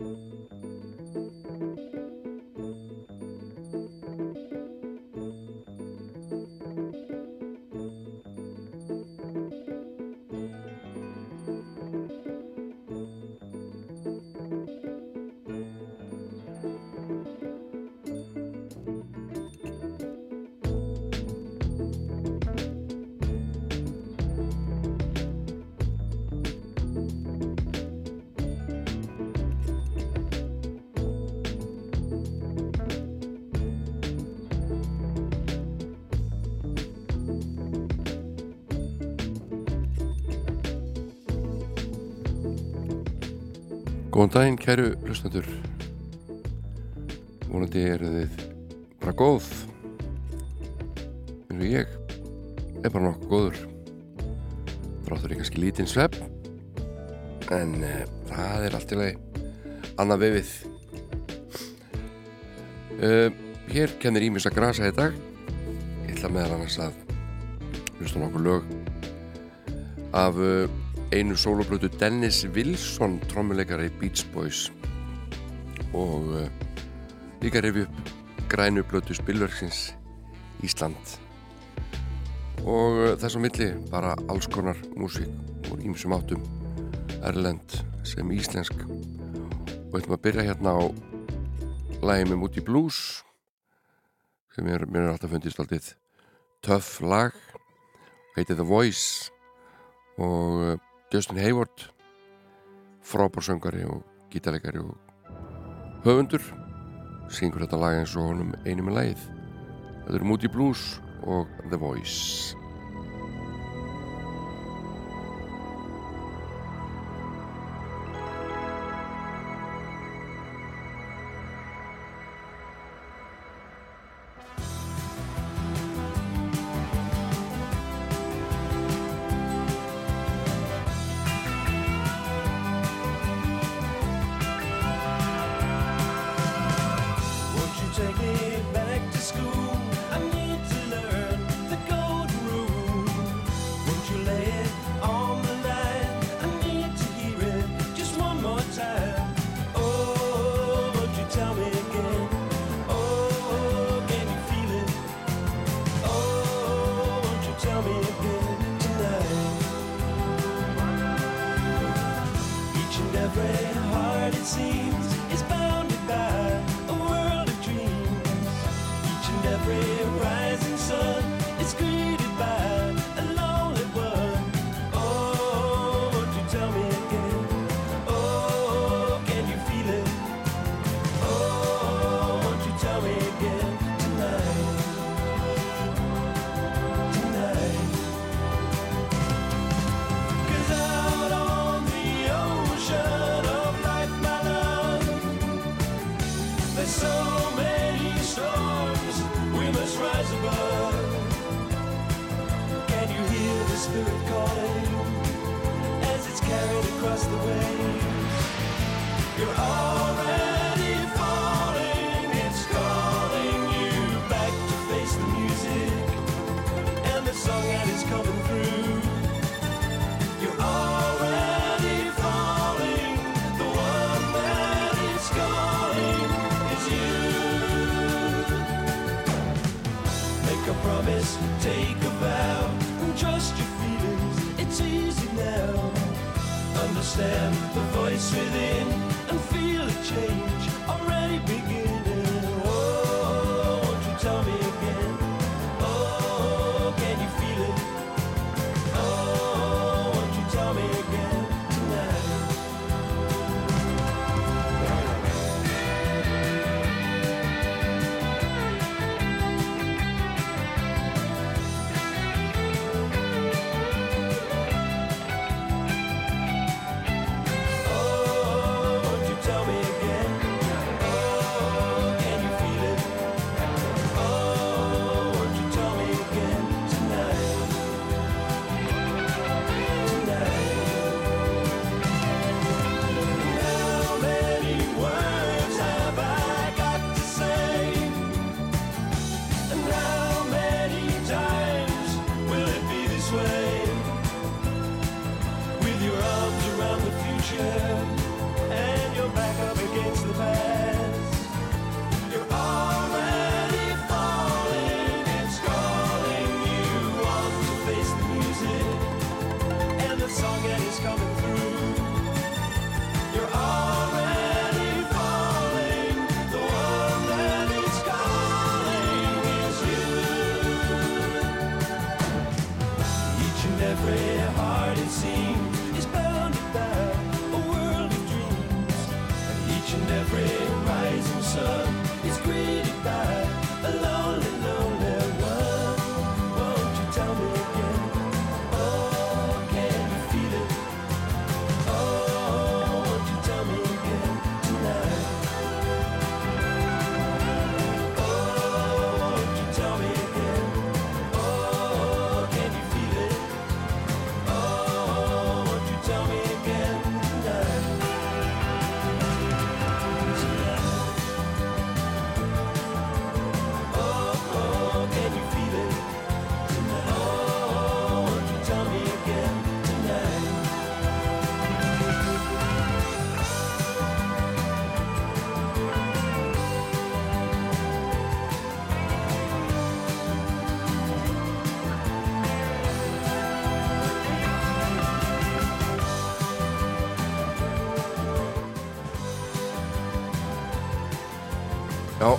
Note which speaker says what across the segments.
Speaker 1: Música Góðan daginn, kæru hlustandur. Vonandi eru þið bara góð. Eins og ég er bara nokkuð góður. Þráttur ég kannski lítinn svepp. En uh, það er allt í lagi annað vefið. Uh, hér kennir Ímis að grasa í dag. Ég ætla meðal annars að hlusta nokkuð lög af... Uh, einu soloplötu Dennis Wilson trommuleikari Beach Boys. Og uh, líka revi upp grænu blötu spilverksins Ísland. Og uh, þess að milli bara alls konar músík úr ímsum áttum. Erlend sem íslensk. Og við ætlum að byrja hérna á lægi með Moody Blues sem mér er alltaf fundist alltið töff lag. Heitið The Voice. Og uh, Justin Hayward frábársöngari og gítalegari og höfundur syngur þetta lag eins og honum einu með lagið. Þetta eru Moody Blues og The Voice
Speaker 2: spirit calling as it's carried across the waves. You're all. understand the voice within and feel a change already beginning.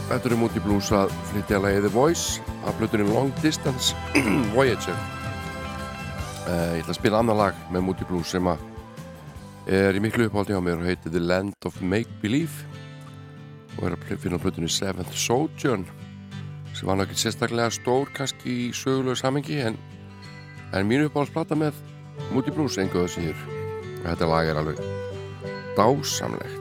Speaker 2: Þetta er Moody Blues að flytja lagið The Voice af bluturinn Long Distance Voyager. Uh, Ég ætla að spila annar lag með Moody Blues sem að er í miklu upphaldi á mér og heitir The Land of Make Believe og er að finna bluturinn Seventh Sojourn sem var náttúrulega sérstaklega stór kannski í sögulegu samengi en, en mínu uppáhaldsplata með Moody Blues enguðu síður. Og þetta lag er alveg dásamlegt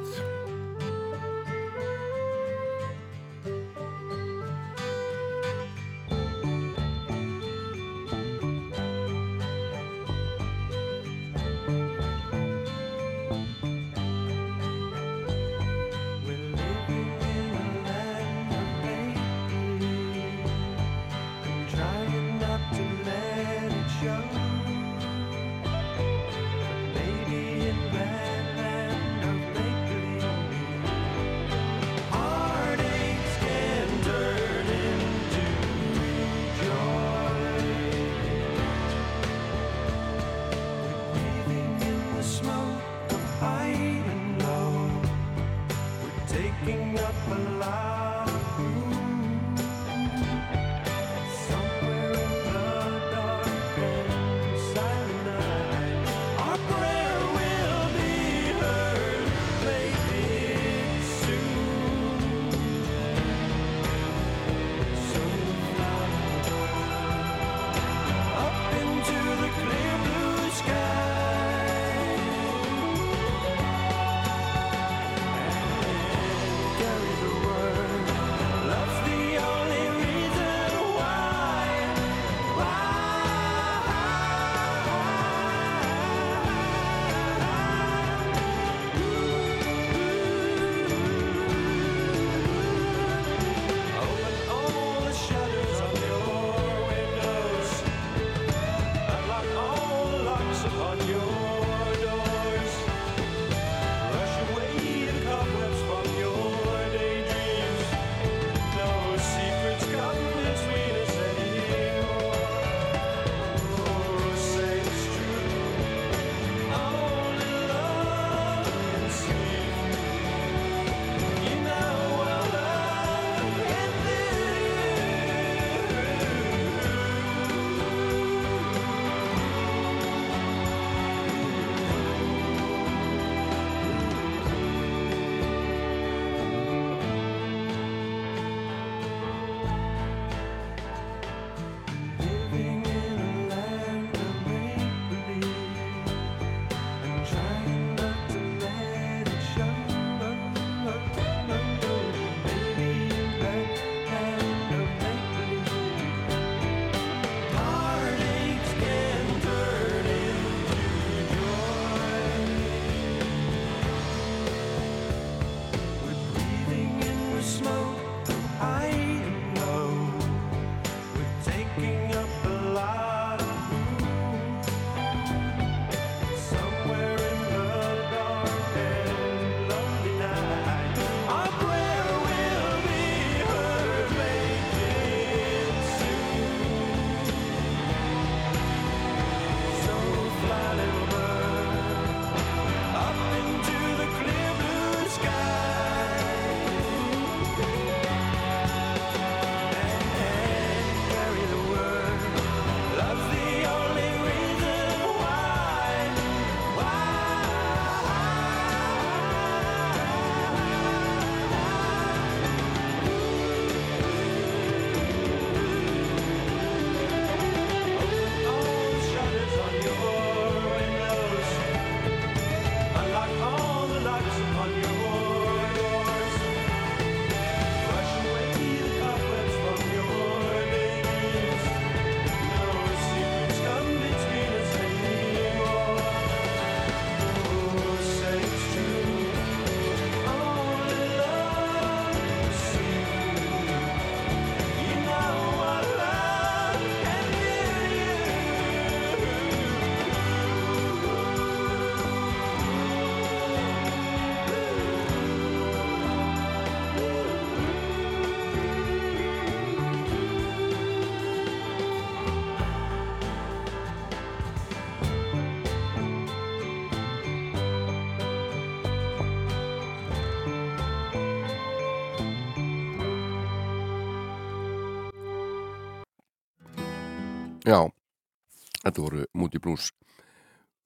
Speaker 3: þetta voru Moody Blues.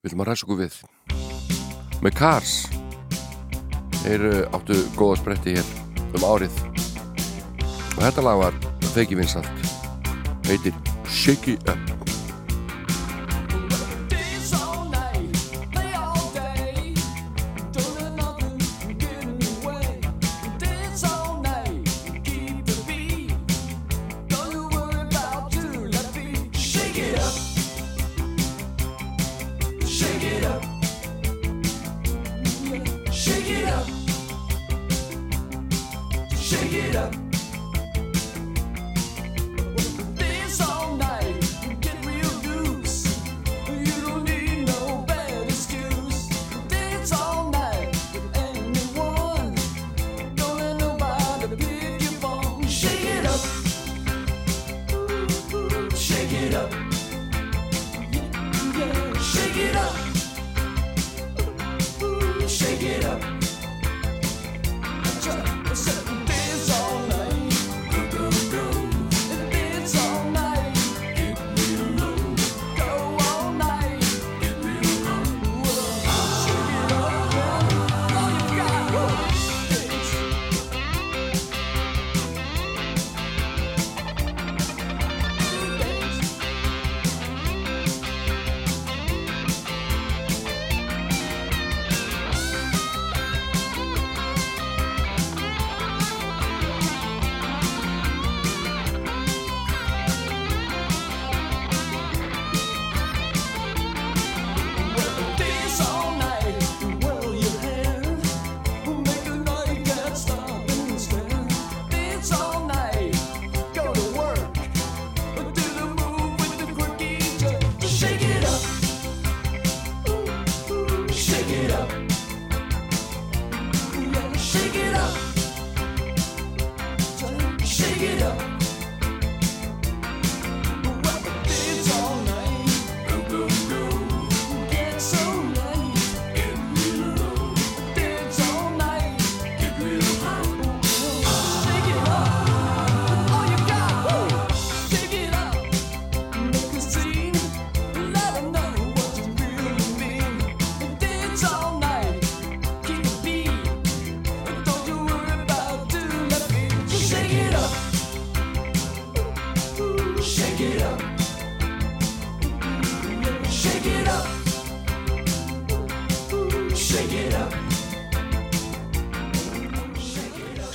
Speaker 3: Viljum að ræsa okkur við. Með Cars. Þeir eh, áttu góða spretti hér um árið. Og þetta lag var feiki vinsalt. Heitir Shake It Up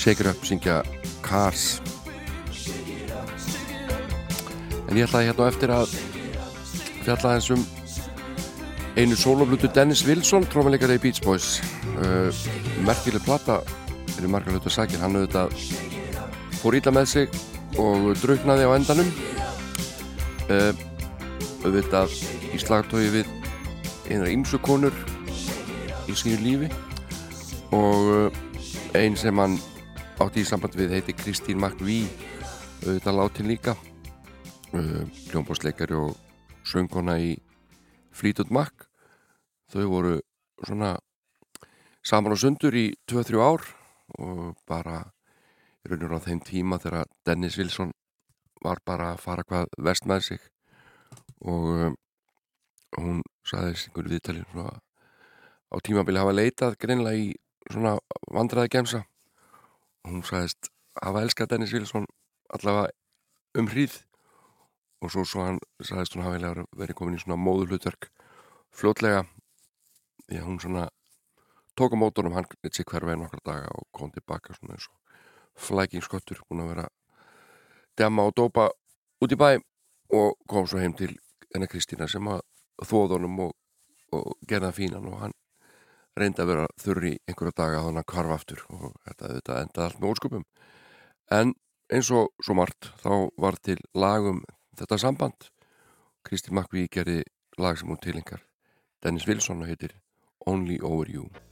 Speaker 3: Shake It Up syngja Cars. En ég ætlaði hérna eftir að fjalla eins um einu sóloflutu Dennis Wilson trómanleikari í Beach Boys. Uh, merkileg platta er í margar hlutu að sagja hann auðvitað fór íla með sig og draugnaði á endanum. Uh, auðvitað í slagtói við einar ímsukonur í sínu lífi. Og uh, einn sem hann átti í samband við heiti Kristín McVie auðvitað látin líka. Uh, hljómbósleikari og söngkona í Fleetwood Mac. Þau voru svona saman og sundur í 2-3 ár og bara í raun og á þeim tíma þegar Dennis Wilson var bara að fara hvað vest með sig. Og um, hún saði einhverju viðtali á tímabili hafa leitað greinlega í svona vandraði gemsa hún sagðist hafa elskað Dennis Wilson allavega um hríð og svo, svo hann sagðist hún hafa verið komin í svona móðulutverk fljótlega því að hún svona tók á mótunum hann eitt sig hverfa einu okkar daga og kom tilbaka svona eins og flækingskottur búin að vera dema og dópa út í bæ og kom svo heim til hennar Kristína sem að þóðunum og, og gerða fínan og hann reyndi að vera þurri einhverja daga þannig að kvarfa aftur og þetta, þetta endaði allt með óskupum en eins og svo margt þá var til lagum þetta samband. Kristi Makvi gerði lag sem hún tilengar Dennis Wilson heitir Only Over You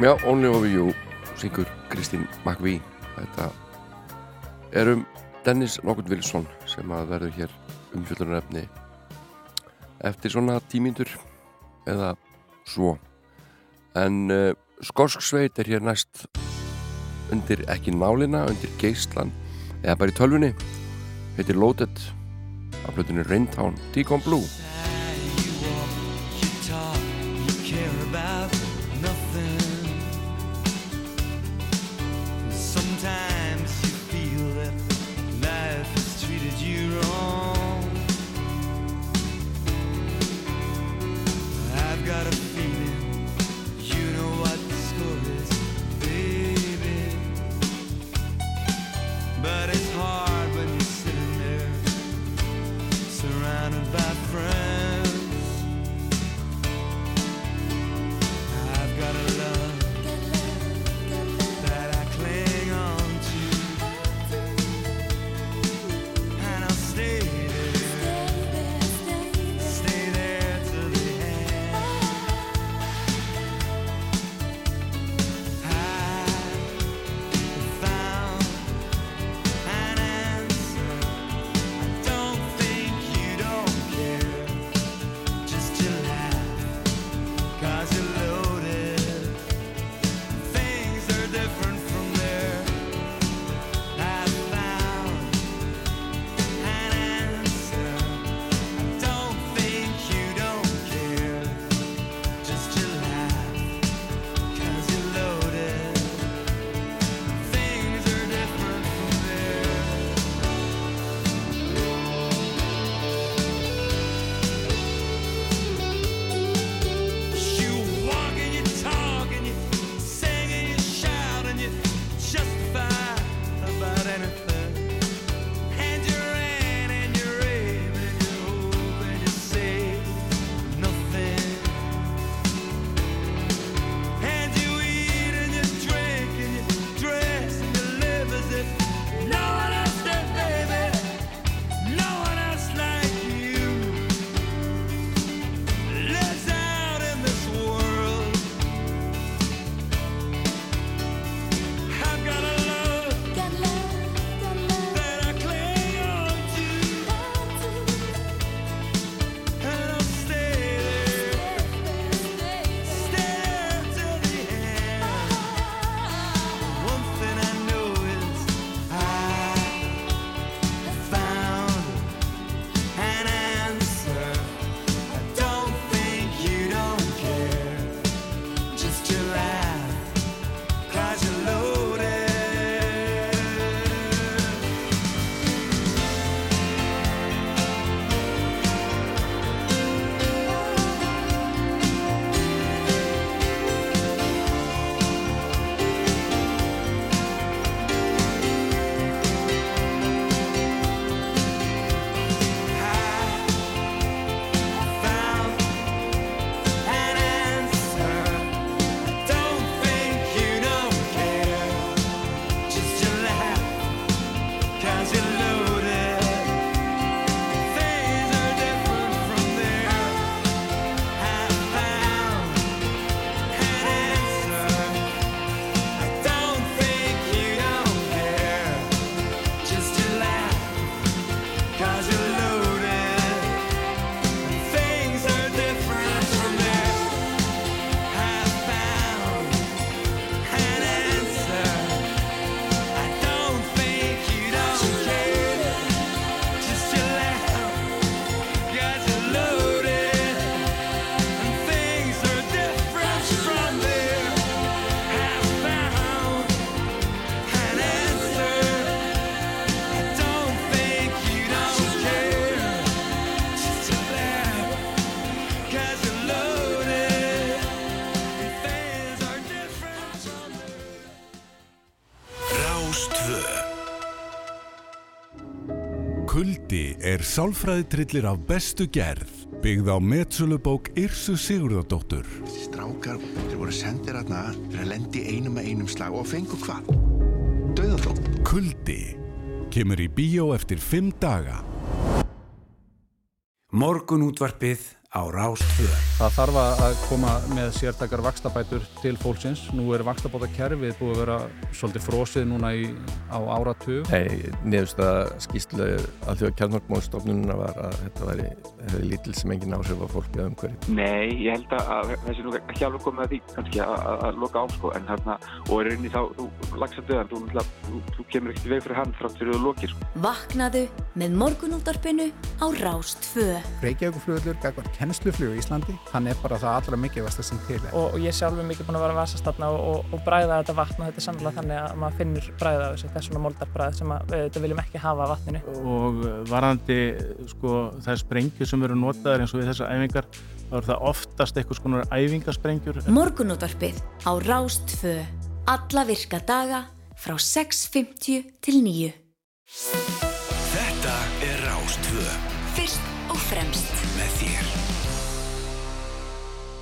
Speaker 4: Já, Only Over You syngur Kristín McVie. Þetta er um Dennis Lockwood Wilson sem að verður hér umfjöldunarefni eftir svona tímindur eða svo. En uh, Skorsk Sveit er hér næst undir ekki nálina, undir Geistland eða bara í tölvunni. Heitir Loaded af blötunni Raintown Deacon Blue
Speaker 5: er sálfræðitrillir af bestu gerð, byggð á metsölubók Irsu Sigurðardóttur.
Speaker 6: Strákar, þeir voru sendir aðna að lendi einum með einum slag og fengu hvað? Dauðadóm.
Speaker 5: Kuldi kemur í bíó eftir fimm daga.
Speaker 4: Morgun útvarpið á Rástfjörn.
Speaker 7: Það þarf að koma með sértakar vakstabætur til fólksins. Nú er vakstabótakerfið búið að vera svolítið frósið núna í, á áratug.
Speaker 8: Nei, nefnst að skýslu að þjóða kjarnmálmóðstofnununa var að þetta væri, lítil sem engin áhrif á fólk eða umhverju.
Speaker 9: Nei, ég held að þessi nú ekki alveg komið að því kannski að loka á sko, en hérna, og er inn í þá, þú lagsa döðan, þú, þú, þú kemur ekkert í veg fyrir hann þrátt fyrir þú lokir sko.
Speaker 10: Vaknaðu með morgunúttarpinu á Rástfö.
Speaker 11: Hann er bara það allra mikilvægast sem til er.
Speaker 12: Og, og ég sjálf er mikið búin að vera að vasastafna og, og, og bræða þetta vatn og þetta er sannlega þannig að maður finnur bræða af þessu, þess svona moldarbræð sem að, við viljum ekki hafa vatninu.
Speaker 13: Og varandi sko það sprengju sem eru notaðar eins og við þessar æfingar, þá er það oftast eitthvað svona æfingasprengjur.
Speaker 10: Morgunúttarpið á Rástfö. Alla virka daga frá 6.50 til 9.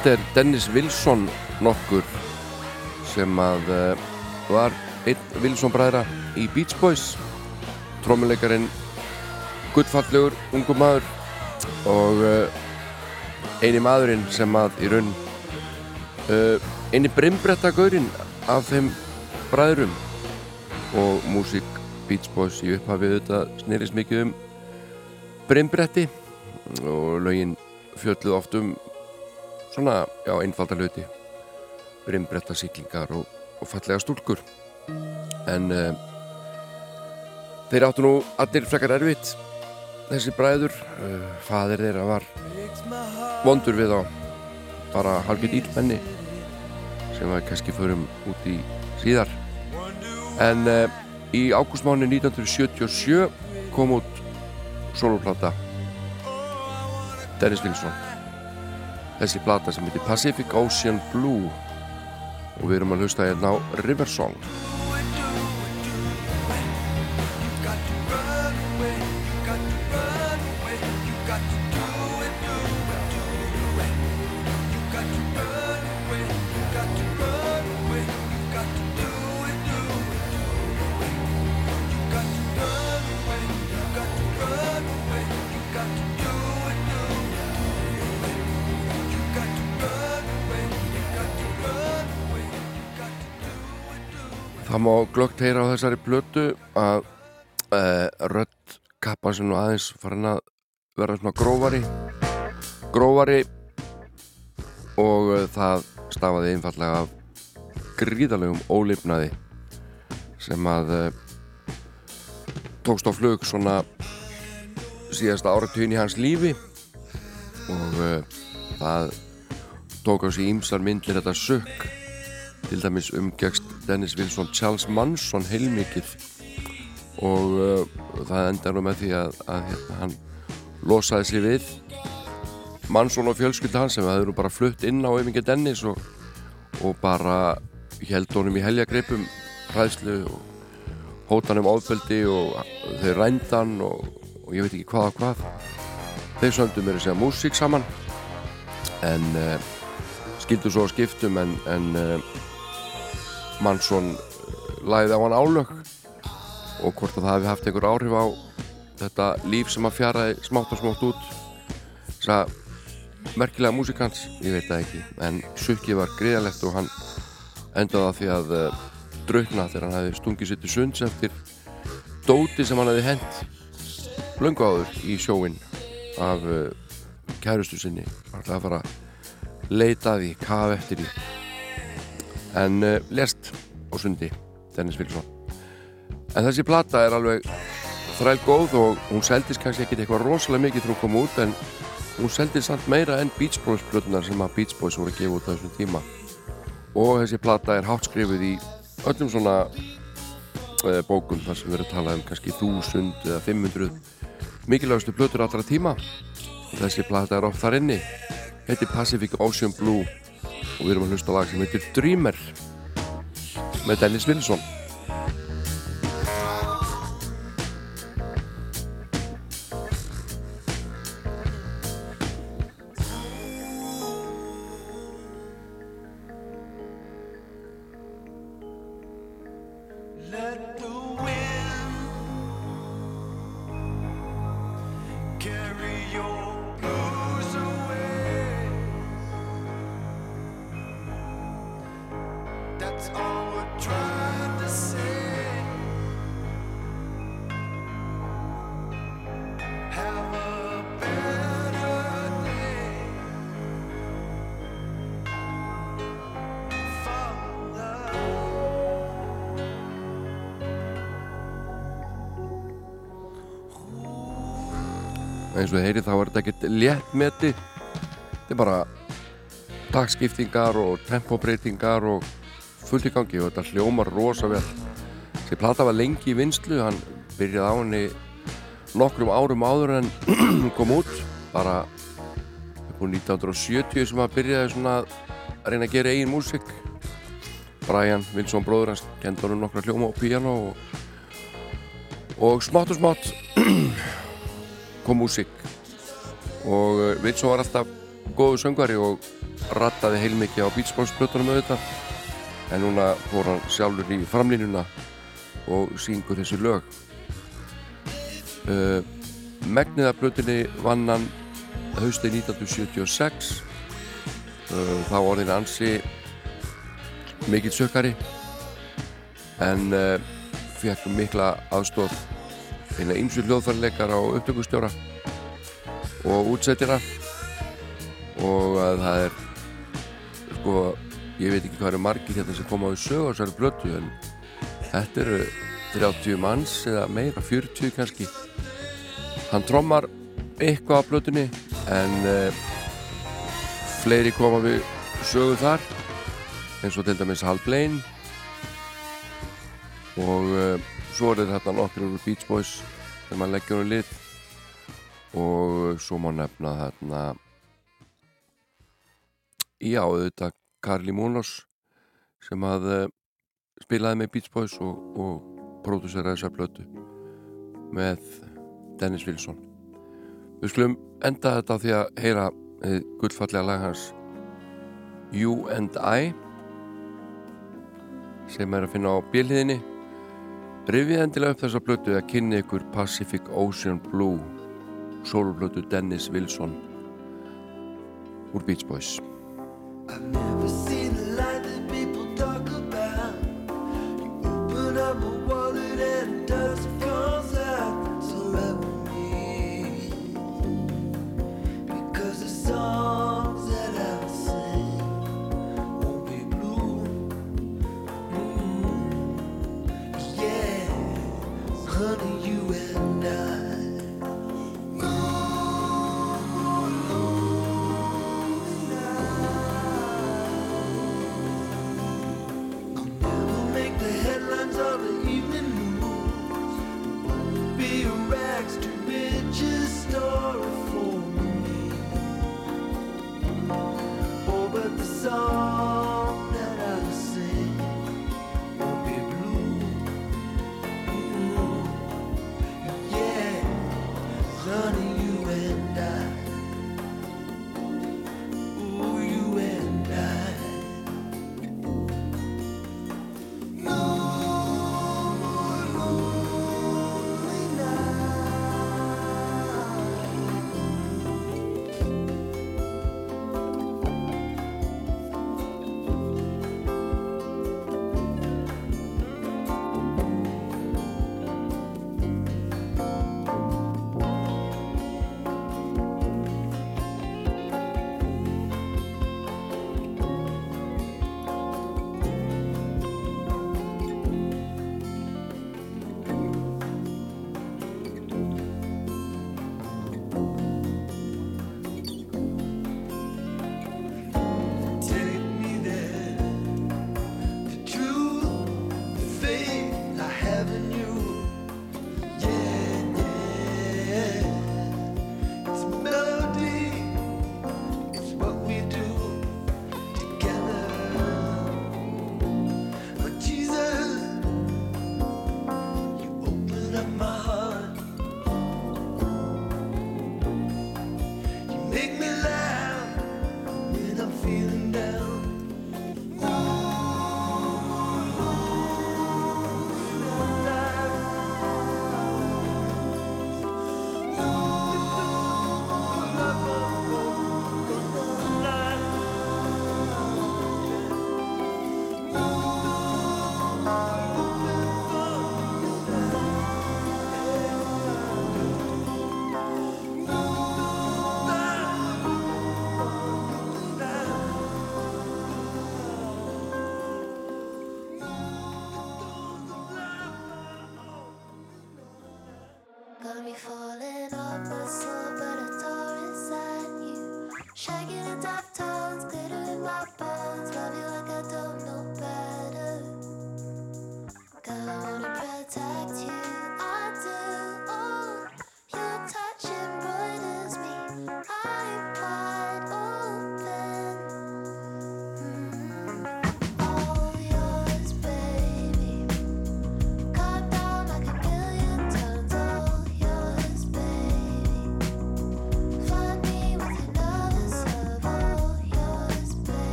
Speaker 1: Þetta er Dennis Wilson nokkur sem að uh, var einn Wilson bræðra í Beach Boys. Trómuleikarin guttfallegur ungu maður og uh, eini maðurinn sem að í raun uh, eini brimbretta gaurinn af þeim bræðrum. Og músík Beach Boys í upphafið þetta snýris mikið um brimbretti og lögin fjölluð oft um svona, já, einfalda hluti. Brimbretta síklingar og, og fallega stúlkur. En uh, þeir áttu nú allir frekar erfitt þessi bræður. Uh, fadir þeirra var vondur við á bara halgit ílmenni sem við kannski förum út í síðar. En uh, í ágústmáni 1977 kom út soloplata Dennis Wilson þessi plata sem heitir Pacific Ocean Blue. Og við erum að hlusta hérna á River Það má glögt heyra á þessari blötu að uh, rödd kappa sem nú aðeins farin að vera svona grófari grófari og uh, það stafaði einfallega af gríðalegum ólifnaði sem að uh, tókst á flug svona síðasta áratugin í hans lífi og það tók á sig ímsar myndlir þetta sökk til dæmis umgegst Dennis Wilson Charles Manson heilmikið. Og uh, það endar nú með því að, að hérna, hann losaði sig við Manson og fjölskylda hans sem það eru bara flutt inn á Eyvingi Dennis og, og bara held honum í heljagripum hræðslu og hótan um ofbeldi og þau rændan og, og ég veit ekki hvað og hvað. Þeir söndu mér að segja músík saman en uh, skildu svo skiptum en, en uh, Mansson læði á hann álög og hvort að það hefði haft einhver áhrif á þetta líf sem að fjaraði smátt og smátt út þess að merkilega músikans, ég veit það ekki. En sukkið var greiðalegt og hann endaði að því að uh, draugna þegar hann hefði stungið sér til sunds eftir dóti sem hann hefði hent löngu áður í sjóin af uh, kærustu sinni. Hann ætlaði að fara að leita því, kaf eftir því en uh, lest á sundi Dennis Wilson en þessi plata er alveg þræl góð og hún seldist kannski ekki eitthvað rosalega mikið þegar hún kom út en hún seldist samt meira enn Beach Boys plötunar sem að Beach Boys voru að gefa út á þessum tíma. Og þessi plata er hátt skrifið í öllum svona uh, bókum þar sem við erum að tala um kannski 1000 eða 500 mikilvægastu plötur allra tíma. Þessi plata er oft þar inni. Heitir Pacific Ocean Blue og við erum að hlusta á lag sem heitir Dreamer með Dennis Wilson léttmeti. Þetta er bara dagskiptingar og tempóbreytingar og fullt í gangi og þetta hljómar rosa vel. Þessi plata var lengi í vinslu hann byrjaði á henni nokkrum árum áður en kom út. Bara upp úr 1970 sem að byrjaði svona að reyna að gera eigin músík. Brian Wilson bróður hans kendi honum nokkra hljóma á piano og, og smátt og smátt kom músík og uh, Wilson var alltaf góðu söngvari og rattaði heilmikið á Beachboys-plötunum auðvitað. En núna fór hann sjálfur í framlínuna og syngur þessi lög. Uh, Megnið af plötunni vann hann haustið 1976 uh, þá orðin ansi mikill sökkari en uh, fekk mikla aðstof eina ymsu hljóðfærleikar á upptökustjóra og útsettira og að það er sko, ég veit ekki hvað eru margir hérna sem koma á í sög á þessari blötu en þetta eru 30 manns eða meira, 40 kannski. Hann trommar eitthvað á blötunni en uh, fleiri koma við sögu þar eins og til dæmis Hal Blaine. Og uh, svo er þetta nokkur úr Beach Boys þegar maður leggjur um lit og svo má nefna þarna já, auðvitað Carly Munoz sem að uh, spilaði með Beach Boys og, og pródúseraði þessa blötu með Dennis Wilson. Við skulum enda þetta því að heyra gullfallega lag hans You and I sem er að finna á bíliðinni Rifið endilega upp þessa blötu að kynni ykkur Pacific Ocean Blue soloblötu Dennis Wilson úr Beach Boys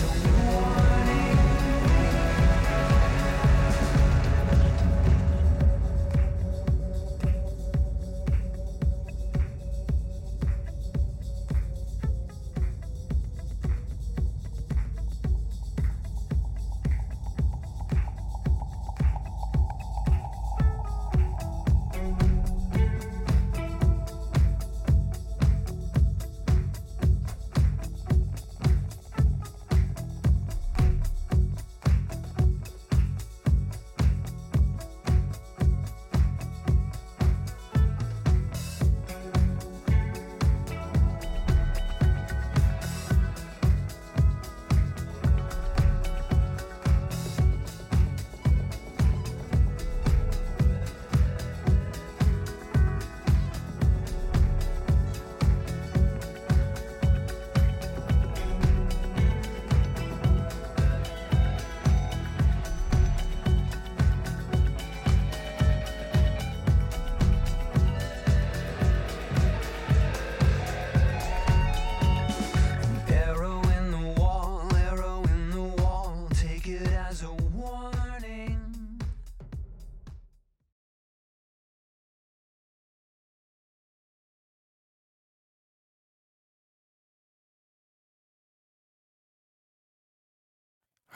Speaker 14: Thank you.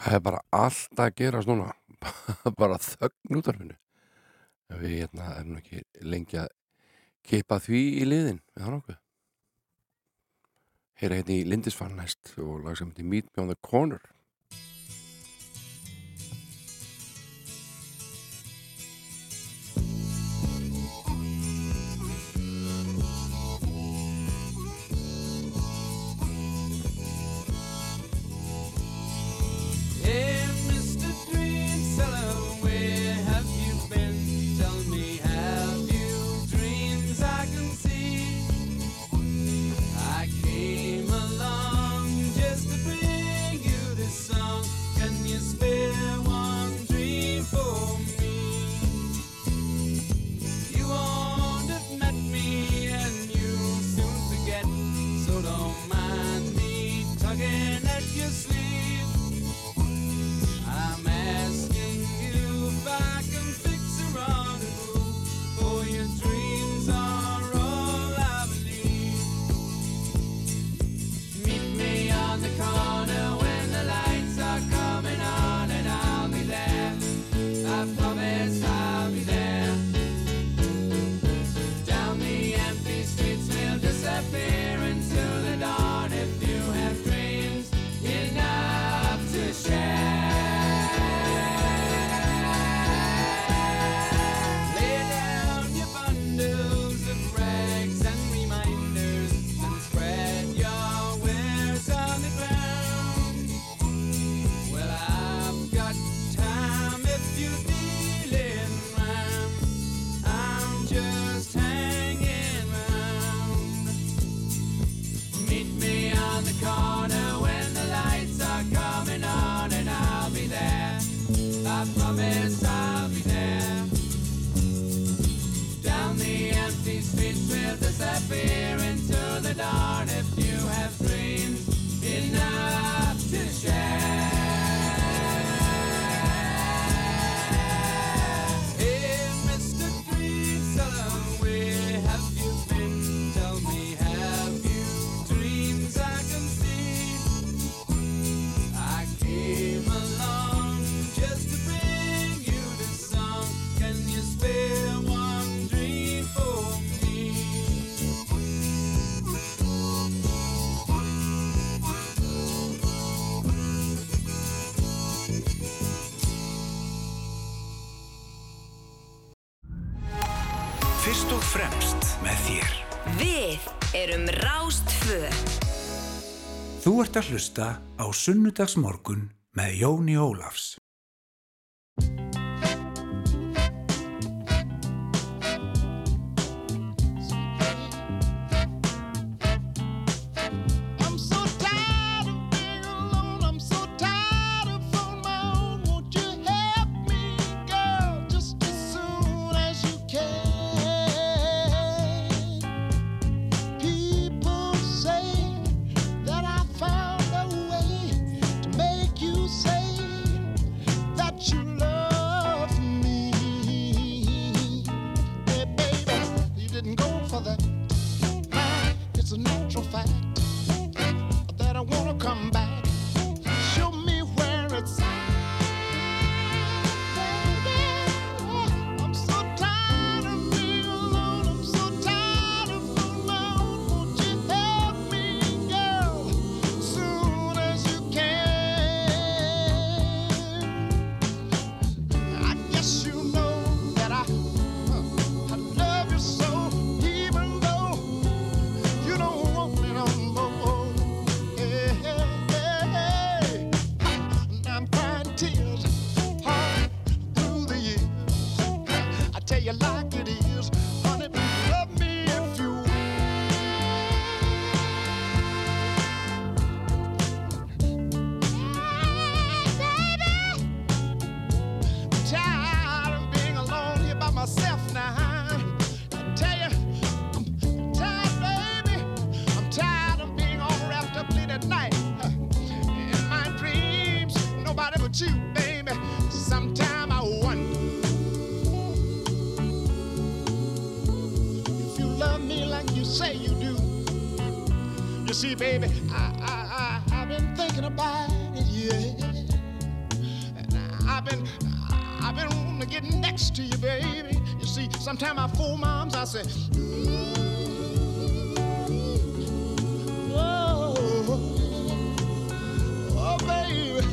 Speaker 1: Það er bara alltaf að gera svona bara þögn út af hennu við hérna erum ekki lengi að keipa því í liðin. Við hann okkur Heyra hérna í Lindisfarn næst og lagsefndi Meet Me on the Corner.
Speaker 15: ert að hlusta á Sunnudagsmorgun með Jóni Ólafs.
Speaker 16: you, baby. You see,
Speaker 15: sometimes I fool moms, I say, oh, oh, baby.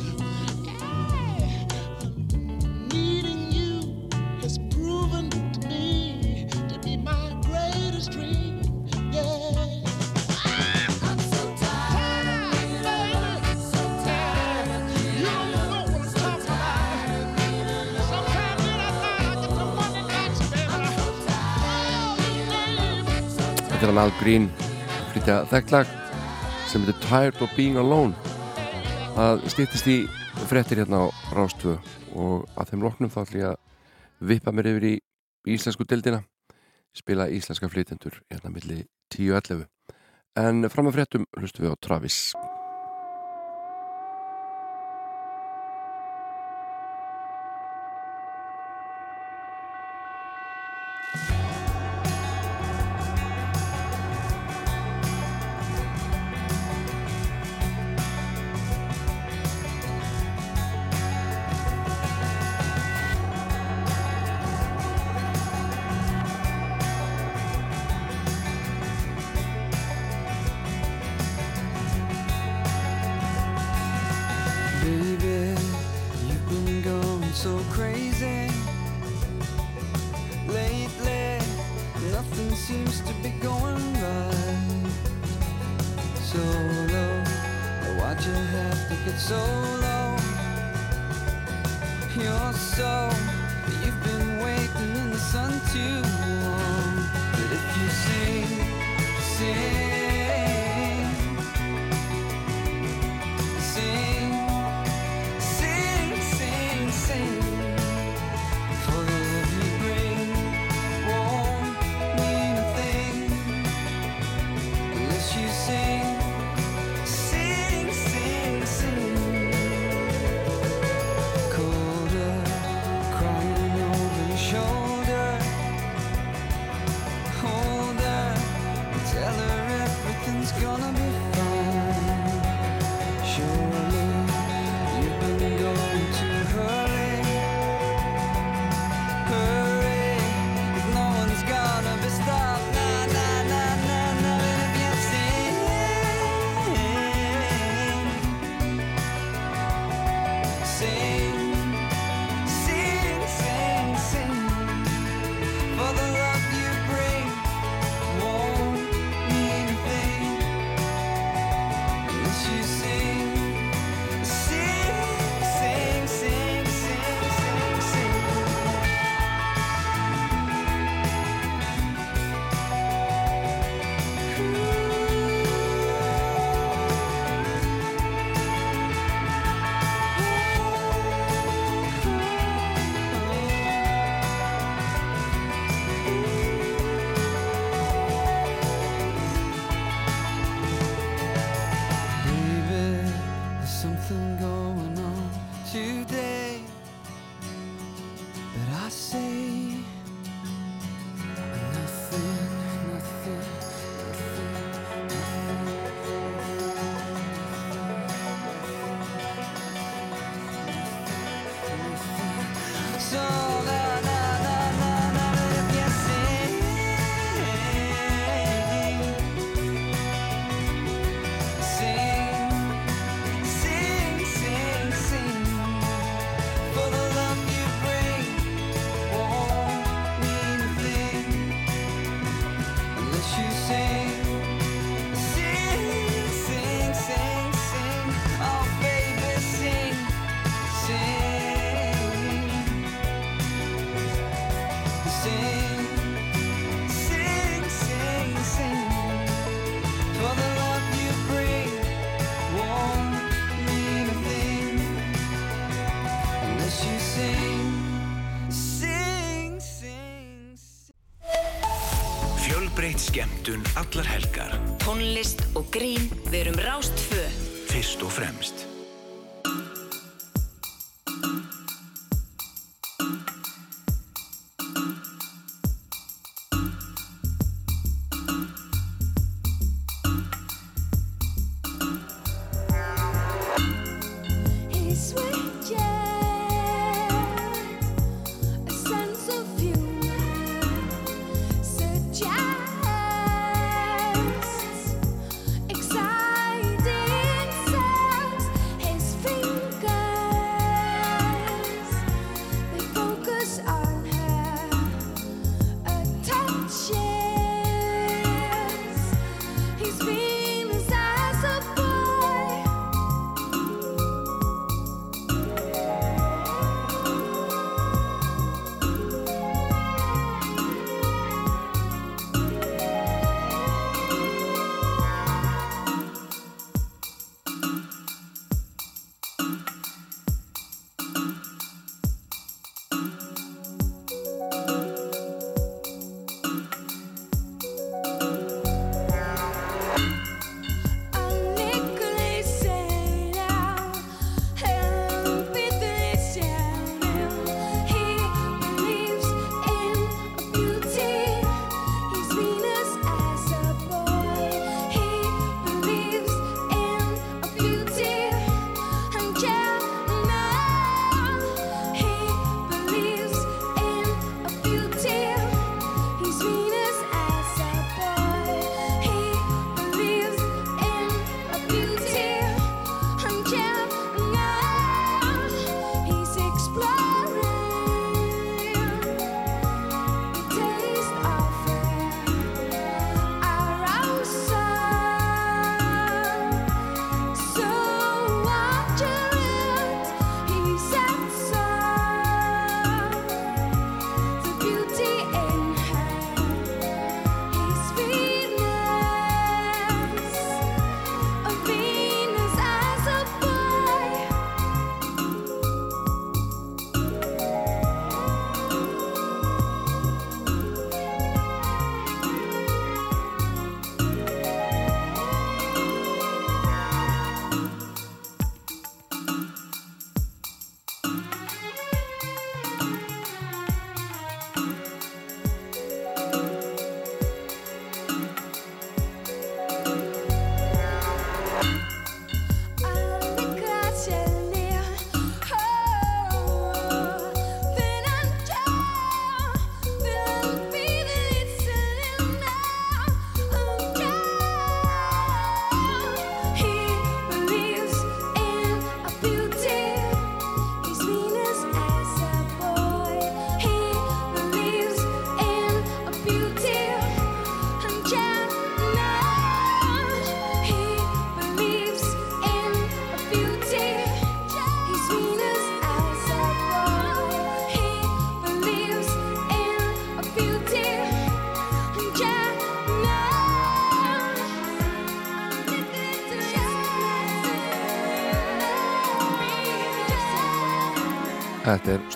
Speaker 15: Needing you has proven to me to be my greatest dream.
Speaker 17: hann Al Green flytja þekklag sem heitir Tired of Being Alone. Að stýttist í frettir hérna á Rástvö og að þeim loknum þá ætlum ég að vippa mér yfir í íslensku dildina spila íslenska flytendur hérna millir 10.11 en fram að frettum hlustum við á Travis.
Speaker 10: grín, verum rástfö.
Speaker 18: Fyrst og fremst.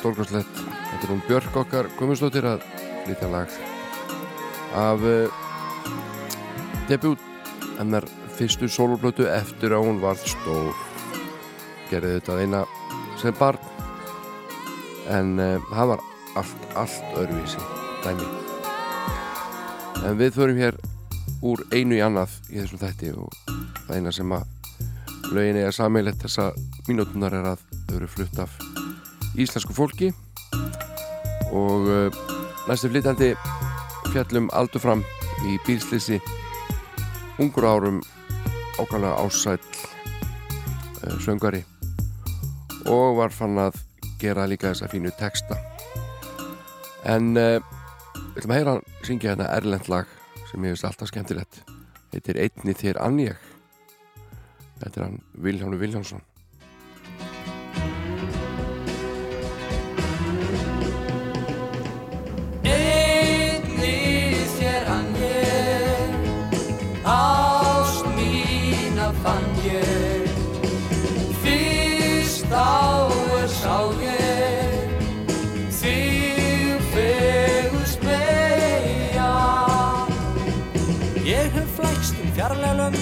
Speaker 1: Stórkostlegt. Þetta er hún Björk okkar Guðmundsdóttir að flytja lag af uh, debut hennar fyrstu soloplötu eftir að hún varð stór. Gerði þetta eina sem barn en uh, það var allt, allt öðruvísi dæmi. En við förum hér úr einu í annað í þessum þætti og það eina sem að lögin eiga sammeilett þessa mínútunar er að þau eru flutt af íslensku fólki. Og uh, næstu flytandi fjallum aldur fram í bílslýsi ungur árum ákvæmlega ásæll uh, söngari og var fann að gera líka þessa fínu texta. En uh, við ætlum að heyra hann syngja hérna erlend lag sem ég veist alltaf skemmtilegt. Heitir Einni þér annjeg þetta er hann Viljánu Viljánsson
Speaker 19: flækst um fjarlæg lönd,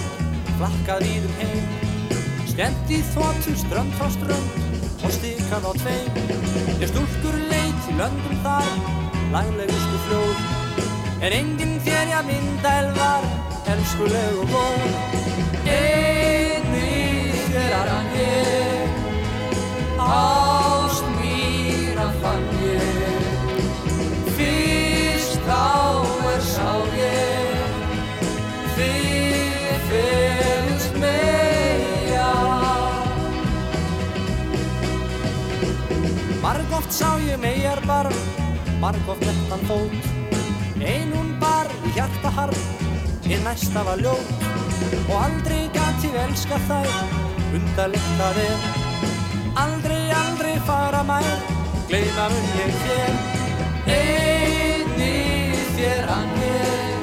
Speaker 19: flakkað í þeim heim, skemmt í þvottum strönd frá strönd og stikað á tveim. Ég stúlkur leit í löndum þar, laglegustu fljóð, en enginn þér ég mynda elvar, elskuleg og góð.
Speaker 20: Einni
Speaker 19: megar barn, margoft nettan fót, ein hún bar í hjarta harm, hinn næsta var ljót, og aldrei gat ég elska þær, undarlegt það er, aldrei, aldrei fara mær, gleyma mun ég þér.
Speaker 20: Einni þér hann ég,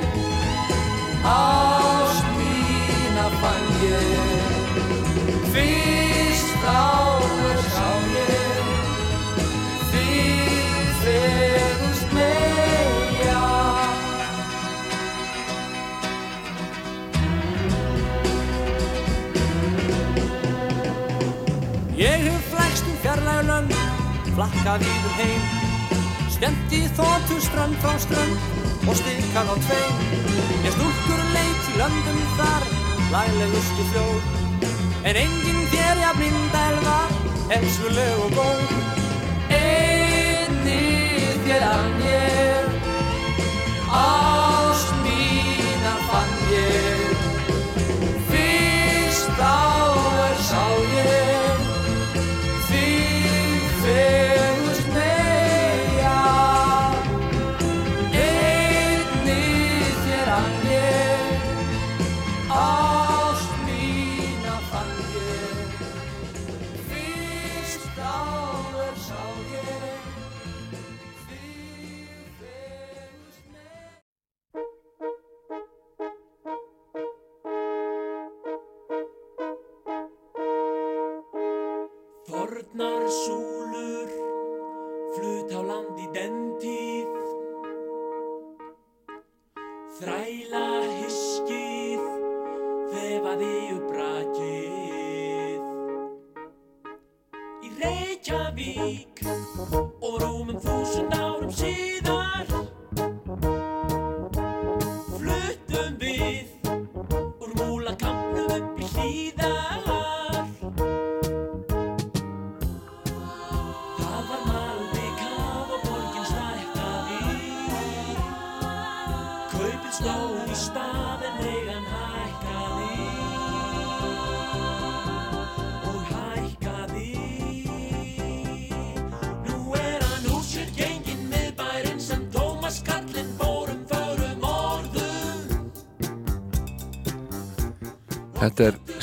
Speaker 19: flakkað í þeim heim, skemmt í þóttu strönd frá strönd og stikað á tveim. Ég stúlkur leit í löndum þar, laglegustu fljóð, en enginn þér ég blinda elva, elskuleg og góð.
Speaker 20: Þér hann ég, ást mína fann ég, fyrst á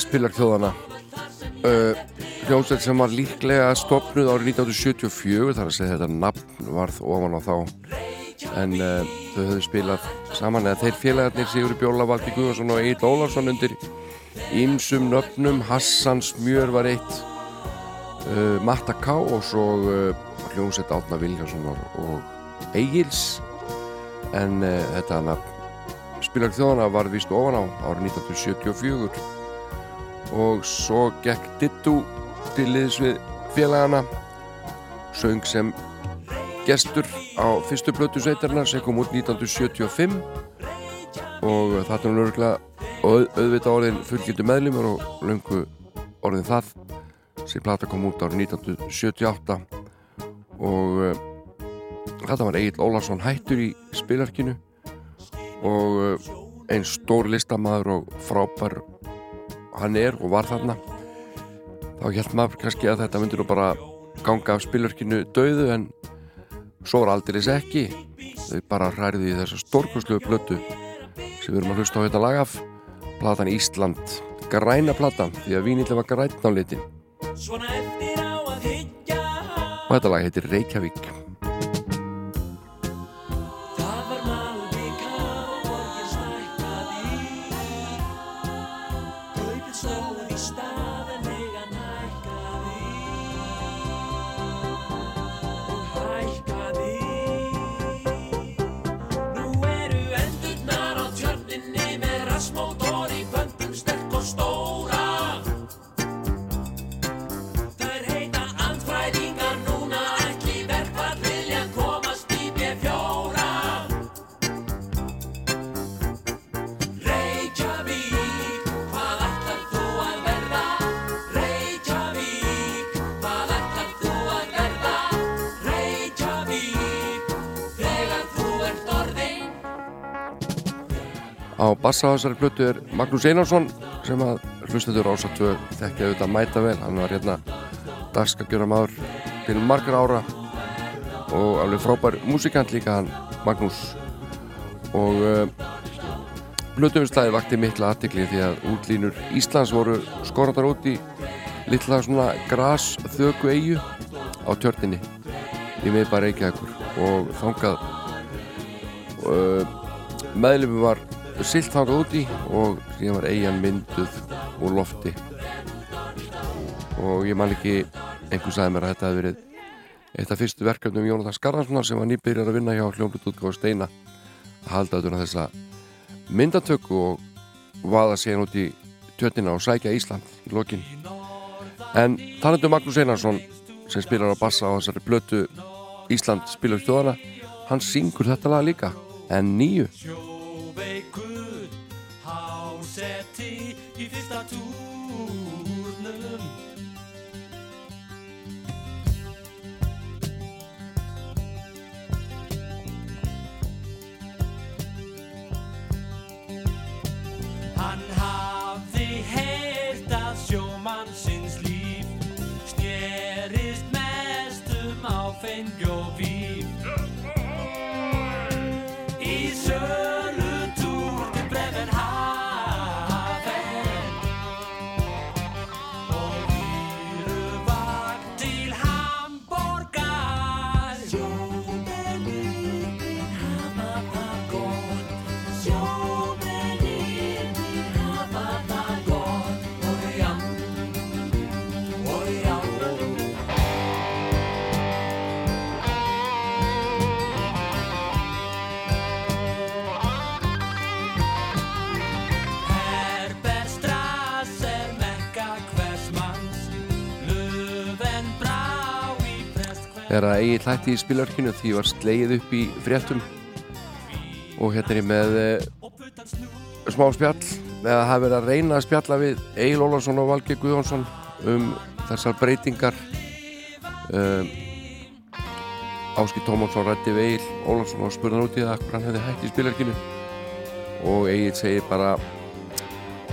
Speaker 1: Þjóðana uh, hljómsveit sem var líklega stopnuð árið 1974 þar að segja þetta nafn varð ofan á þá. En uh, þau höfðu spilað saman eða þeir félagarnir Sigurður Bjóla, Valdi Guðarsson og Egil Ólafsson undir ýmsum nöfnum. Hassan Smjör var eitt. Uh, Matta K og svo hljómsett Átna Viljánssonar og Egils. En þetta hana spilar þjóðana var vist ofan á árið 1974 og svo gekk Dittu til liðs við félagana söng sem gestur á fyrstu blötu sveitarnar sem kom út 1975 og það er nú örgulega auð, auðvitað orðin fullgildu meðlumur og löngu orðin það sem plata kom út árið 1978 og þetta var Egil Ólarsson hættur í spilarkinu. Og uh, einn stór listamæður og frábær hann er og var þarna þá held maður kannski að þetta myndir nú bara ganga af spilverkinu döðu en svo var aldrei þess ekki. Þau bara hræði í þessa stórkoslu blötu sem við erum að hlusta á þetta lag af platan Ísland. Græna platan því að vínilega var græn á litin og þetta lag heitir Reykjavík bassa á þessari blötu er Magnús Einarsson sem að hlustaður ása tvö þekkja auðvitað mæta vel. Hann var hérna dagskakjöra maður til margar ára og alveg frábær músikant líka hann Magnús. Og uh, blötuumslæði vakti mikla aðtikli því að útlínur Íslands voru skoratar út í litla svona gras þöku eigu á tjörninni í miðbæri Reykjavíkur. Og þangað uh, meðlumum var silt þangað úti og síðan var eigin mynduð úr lofti. Og ég man ekki einhver sagði mér að þetta hefði verið eitt af fyrstu verkefnum Jónatan Skarðarssonar sem var nýbyrjar að vinna hjá hljómblutútgáð Steina að halda auðvitað þessa myndatöku og vaða síðan út í tjötnina og sækja Ísland í lokin. En talandu Magnús Einarsson sem spilar á bassa á þessari blötu Ísland spilur stjóðana hann syngur þetta lag líka en nýju
Speaker 20: Hann hafði heyrt að sjómannsins líf snerist mest um áfengi og víf
Speaker 1: þegar að eigi hlætti í spilörkinu því var sleið upp í fréttum. Og hérna er ég með eh, smá spjall eða það verið að reyna að spjalla við Egil Ólafsson og Valgeir Guðjónsson um þessar breytingar. Um, Áski Tómansson rætti við Egil Ólafsson og spurði hann út í það hvað hann hefði hætt í spilörkinu og Egil segir bara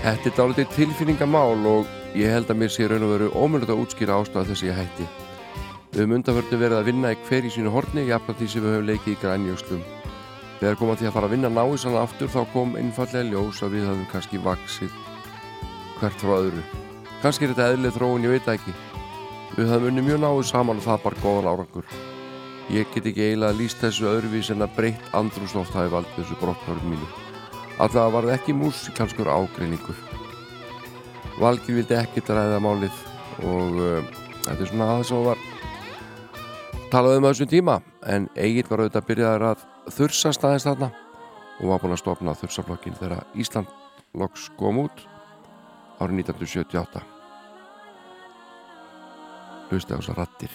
Speaker 1: Þetta er dálítið tilfinningamál og ég held að mér sé raun og veru ómjöld að útskýra ástæða þess að ég hætti. Við höfum undanförnu verið að vinna í hver í sínu horni, jafnvægt því sem við höfum leikið í grænjökslum. Þegar kom að því að fara að vinna náisann aftur þá kom einfallega ljós að við höfum kannski vaksið hvert frá öðru. Kannski er þetta eðlið þróun, ég veit ekki. Við höfum unni mjög náið saman og það bara góðan árangur. Ég get ekki eiginlega að lýst þessu öðruvís en að breytt andrúsloft hafi valdið þessu brottnárum mínu. Alltaf var það ekki músikalskur ágreiningur. Valgir vildi ekki ræða málið og uh, þetta er svona aðeins sem var talað um þessum tíma en Egil var auðvitað byrjaðar að þursa staðins þarna og var búinn að stopna þursaflokkin þegar Ísland loks kom út árið 1978 hlusti á þessar rattir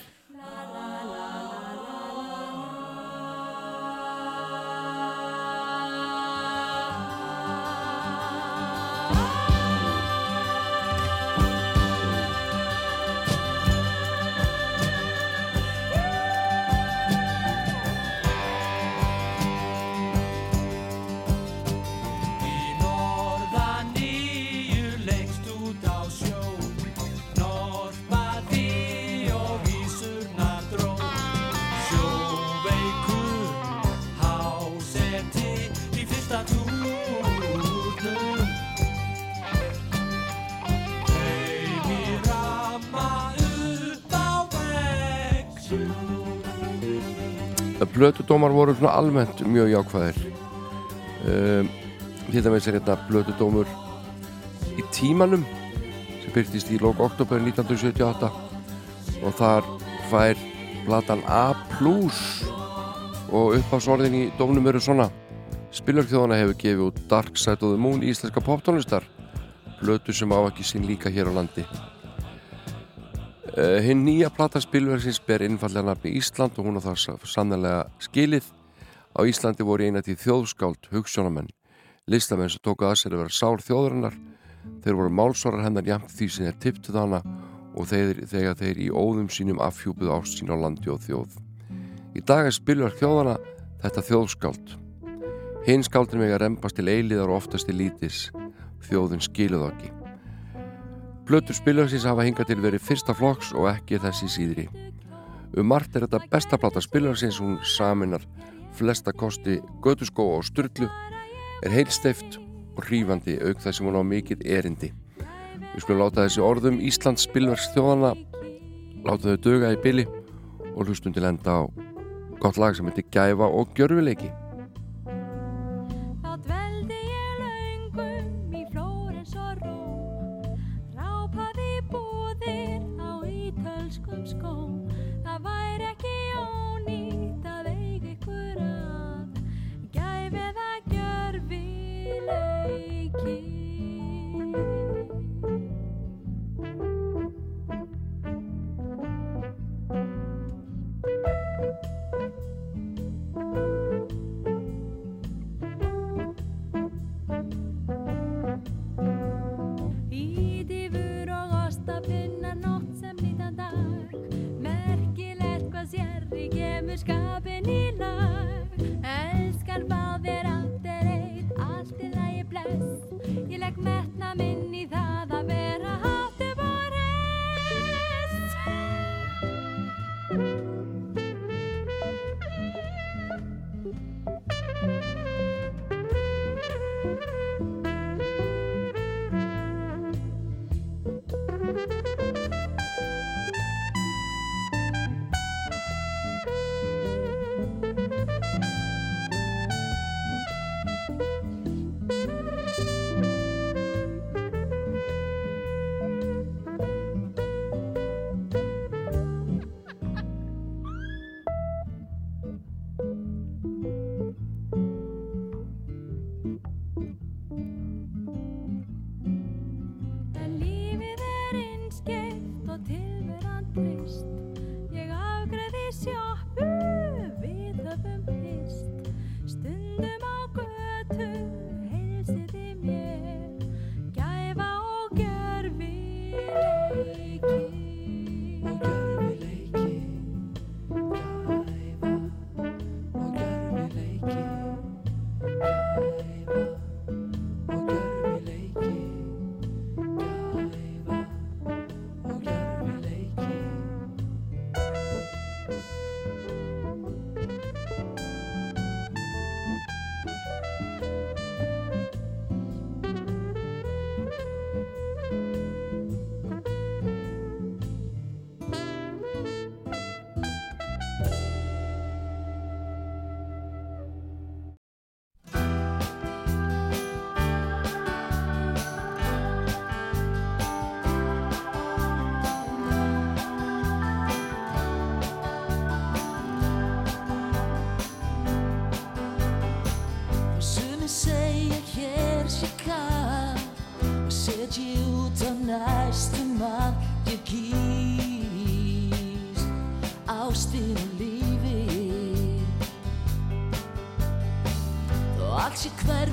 Speaker 1: Blötudómar voru svona almennt mjög jákvæðir. Um, Til dæmis er hérna blötudómur í tímanum sem byrtist í lók oktober 1978 og þar fær platan A og uppásorðin í dómnum eru svona. Spillarkþjóðana hefur gefið út Dark Side of the Moon íslenska poptónlistar. Blötu sem á ekki sín líka hér á landi Uh, hinn nýja plata spilverksins ber innfallega nafni Ísland og hún á það sannlega skilið. Á Íslandi voru eina til þjóðskáld hugssjónamenn, listamenn sem tóku að sér að vera sál þjóðurinnar. Þeir voru málsvarar hennar jæmt því sem þeir tipptuð hana og þeir, þegar þeir í óðum sínum afhjúpuð ást sín á landi og þjóð. Í dag er spilverk þjóðana þetta þjóðskáld. Hinn skáldir mig að rempast til eiliðar og oftast til lítis. Þjóðin skiluð þá ekki. Plötur spilarsins hafa hingað til verið fyrsta flokks og ekki þessi síðri. Um margt er þetta besta plata spilarsins, hún saminar flesta kosti götuskó og sturlu, er heilsteift og hrífandi auk þess sem hún á mikið erindi. Við skulum láta þessi orðum Íslands spilverks þjóðana, láta þau döga í byli og hlustum til enda á gott lag sem heitir Gæfa og Gjörfileiki.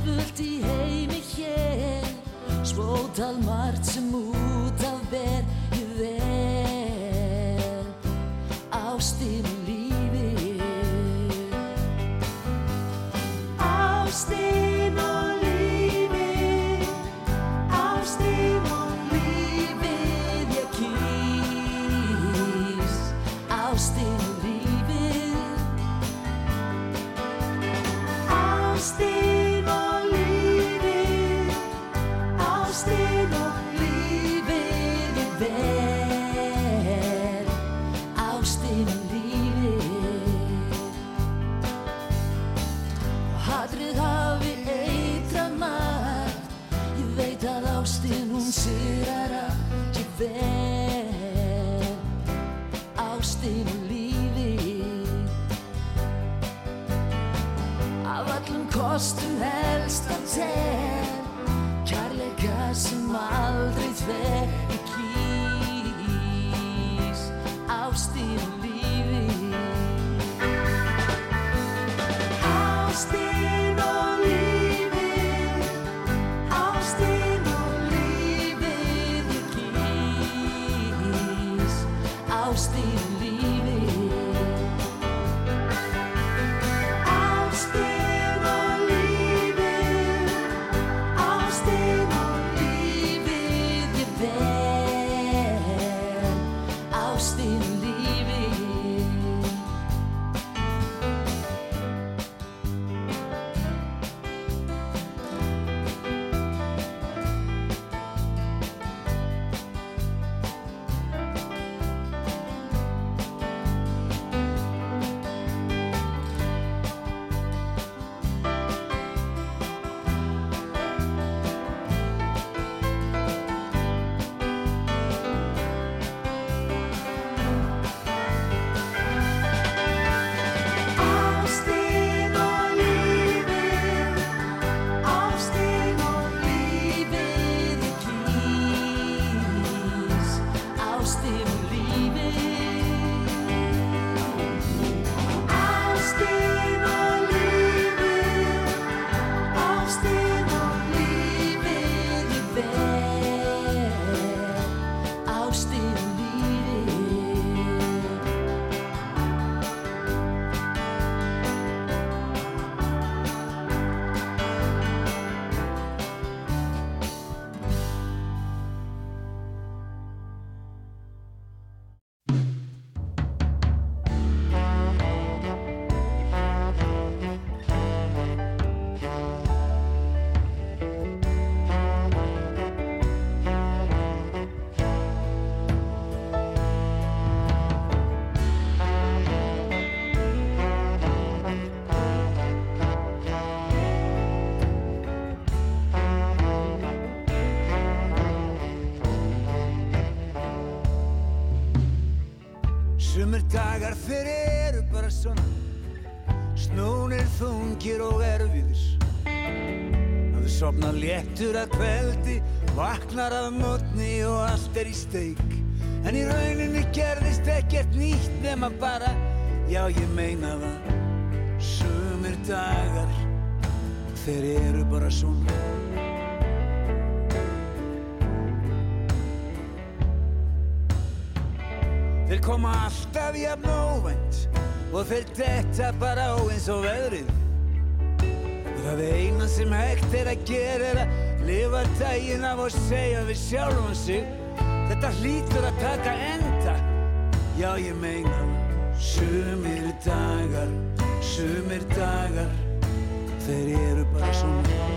Speaker 18: Sé
Speaker 21: Sumir dagar þeir eru bara svona. Snúnir þungir og erfiðir. Að þú sopna léttur að kveldi Vaknar af mótni og allt er í steik. En í rauninni gerðist ekkert nýtt nema bara Já ég meina það. Sumir dagar Þeir eru bara svona koma alltaf jafn óvænt og þeir detta bara á eins og veðrið. Og það eina sem hægt er að gera er að lifa daginn af og segja við sjálfum sig Þetta hlýtur að taka enda. Já, ég meina. Sumir dagar, sumir dagar, þeir eru bara svona.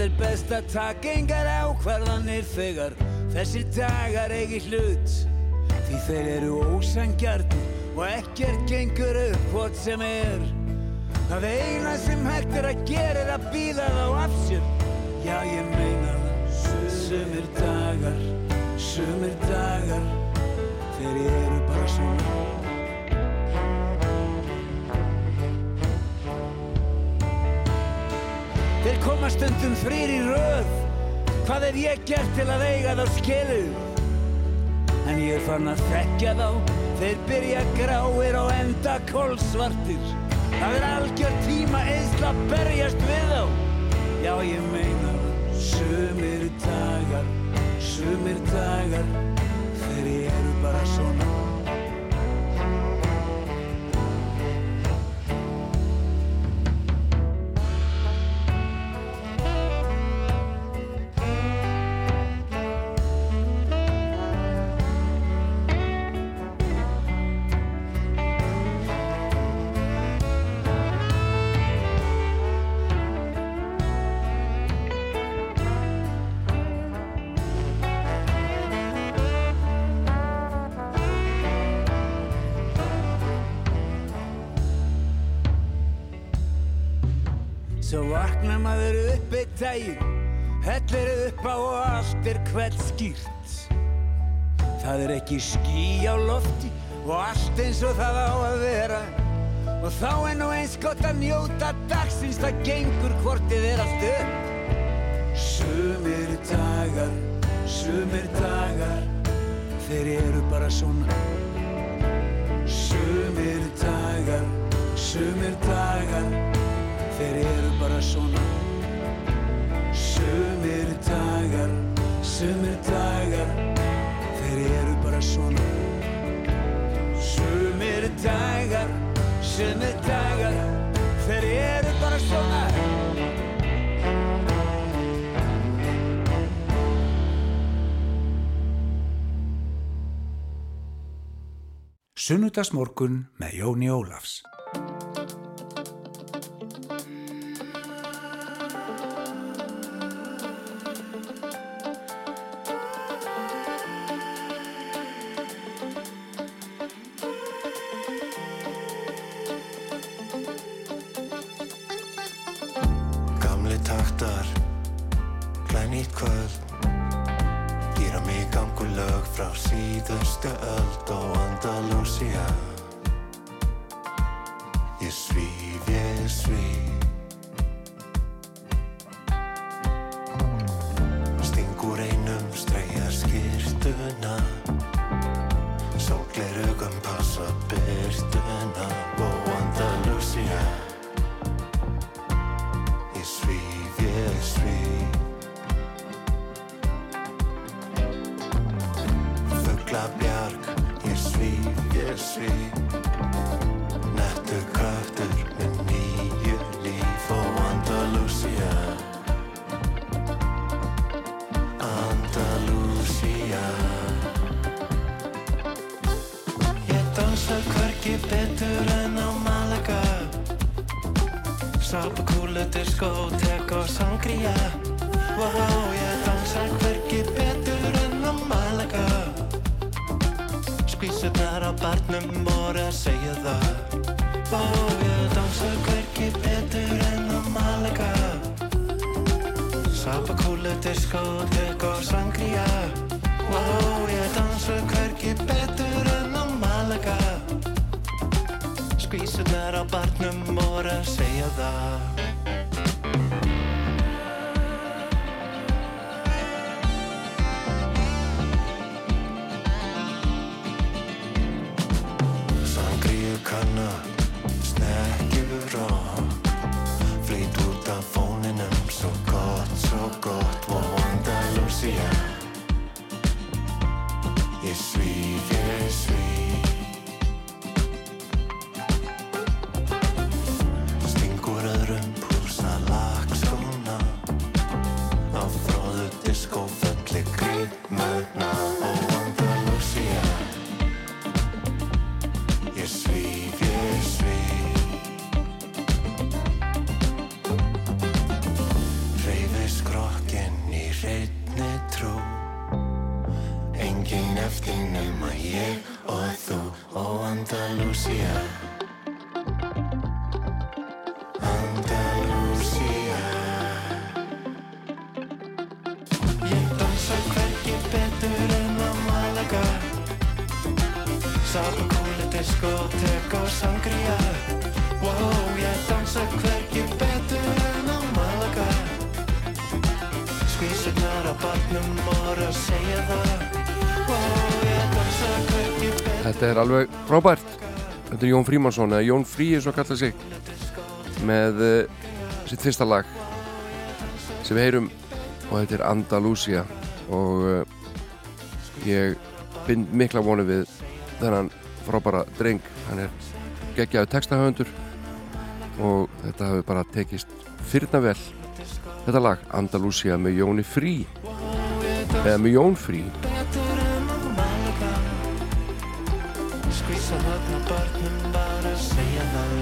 Speaker 21: Það er best að taka engar ákvarðanir þegar þessir dagar eigi hlut. Því þeir eru ósangjarnir og ekkert gengur upp hvort sem er. Það eina sem hægt er að gera er að býða þá af sér. Já ég meina það. Sumir dagar, sumir dagar Þeir eru bara svona Þeir koma stundum þrýr í röð. Hvað hef ég gert til að eiga þá skilu? En ég er farin að þekkja þá. Þeir byrja gráir og enda kólsvartir Það er algjör tíma eðsla berjast við þá. Já, ég meina Sumir dagar, sumir dagar Þeir eru bara svona daginn Hellir upp á og allt er hvert skýrt. Það er ekki ský á lofti Og allt eins og það á að vera. Og þá er nú eins gott að njóta dagsins Það gengur hvortið er allt upp. Sumir dagar, sumir dagar Þeir eru bara svona. Sumir dagar, sumir dagar Þeir eru bara svona Sumir dagar, sumir dagar Þeir eru bara svona. Sumir dagar, sumir dagar Þeir eru bara svona.
Speaker 22: Sunnudagsmorgun með Jóni Ólafs
Speaker 17: Engin eftir nema ég og þú og Andalusia Andalusia
Speaker 1: Þetta er alveg frábært. Þetta er Jón Frímansson eða Jón Frí eins og kalla sig með uh, sitt fyrsta lag sem við heyrum og þetta er Andalusia. Og uh, ég bind mikla vonu við þennan frábæra dreng. Hann er geggjaðu textahöfundur og þetta hafi bara tekist fyrna vel. Þetta lag Andalusia með Jóni Frí. Eða með Jón Frí
Speaker 17: Skvísa þarna börnum bara segja það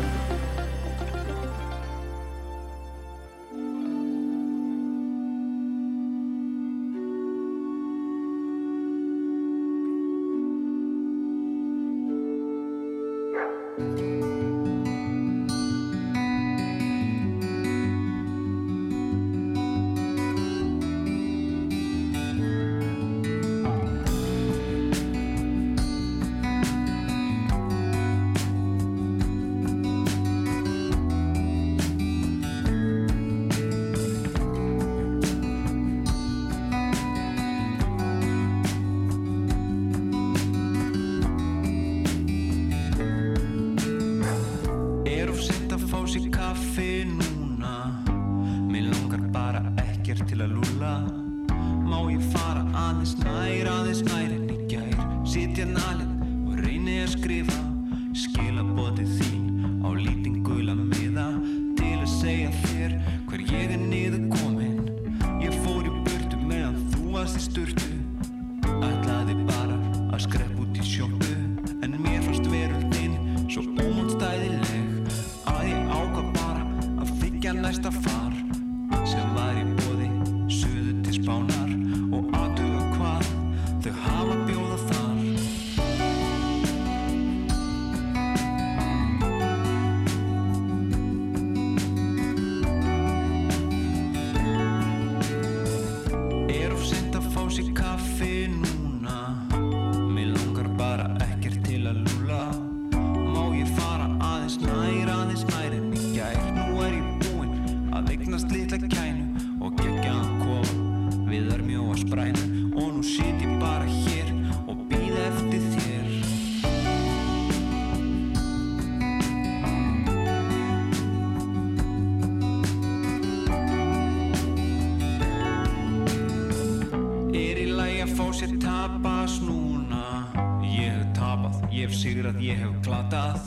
Speaker 17: að fá sér tapas núna. Ég hef tapað, ég hef sigrað, ég hef glatað.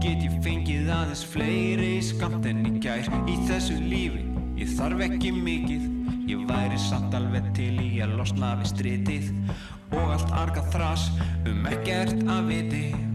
Speaker 17: Get ég fengið aðeins fleiri skamt en í gær? Í þessu lífi, ég þarf ekki mikið. Ég væri samt alveg til í að losna við stritið. Og allt arga þras um ekkert að viti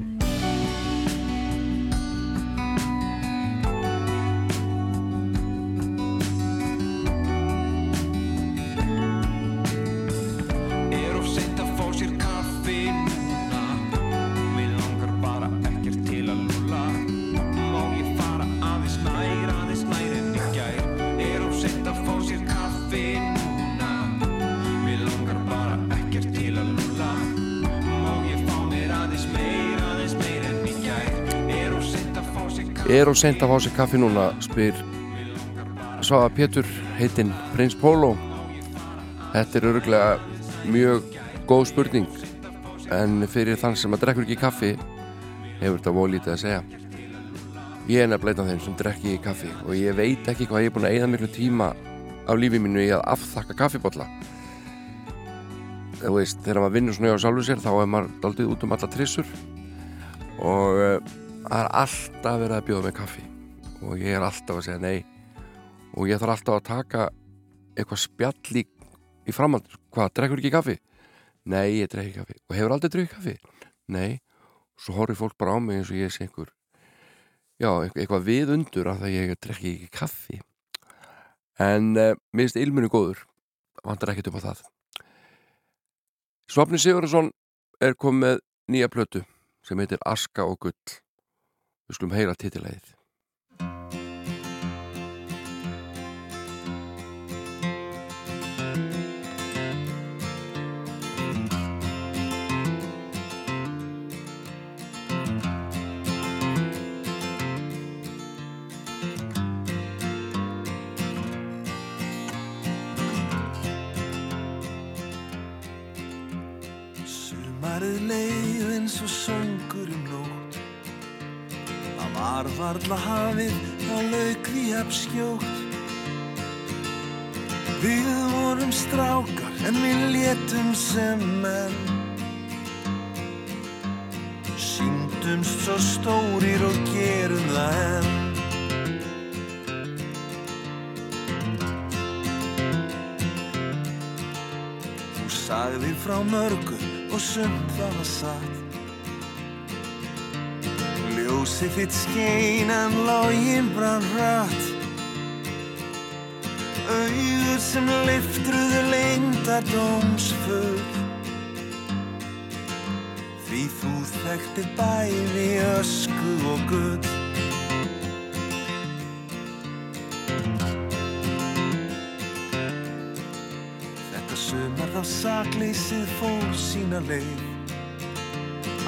Speaker 1: sent að fá sér kaffi núna spyr Svafa Pétur heitinn Prins Pólo Þetta er öruglega mjög góð spurning en fyrir þann sem að drekkur ekki kaffi hefur þetta volítið að segja. Ég er nefnilega þeim sem drekki ekki kaffi og ég veit ekki hvað ég er búin að eigða miklu tíma á lífi mínu í að afþakka kaffibotla Þú veist, þegar maður vinnur svona hjá sjálfu sér þá er maður daldið út um alla trissur og uh, það er alltaf verið að bjóða með kaffi. Og ég er alltaf að segja nei. Og ég þarf alltaf að taka eitthvað spjall í, í framhald. Hvað, drekkur ekki kaffi? Nei, ég drekki kaffi. Og hefur aldrei drukkið kaffi? Nei, svo horfir fólk bara á mig eins og ég sé einhver já, eitthvað, við undur að ég drekki ekki kaffi. En mér finnst ilminu góður. Vantar ekkert upp á það. Svapni Sigurðarsson er komið nýja plötu sem heitir Aska og Gull Við skulum heyra titilæðið.
Speaker 4: Sumarið leið eins og sung var varla hafið, það lauk því apskjótt Við vorum strákar en við létum sem menn. Sýndumst svo stórir og gerum það enn. Þú sagði frá mörgu og sumt það var satt Ljósið þitt skein en lágin brann hratt. Auður sem liftruðu lengdar dómsfull. Því þú þekktir bæði ösku og gull. Þetta sumar þá sakleysið fór sína leið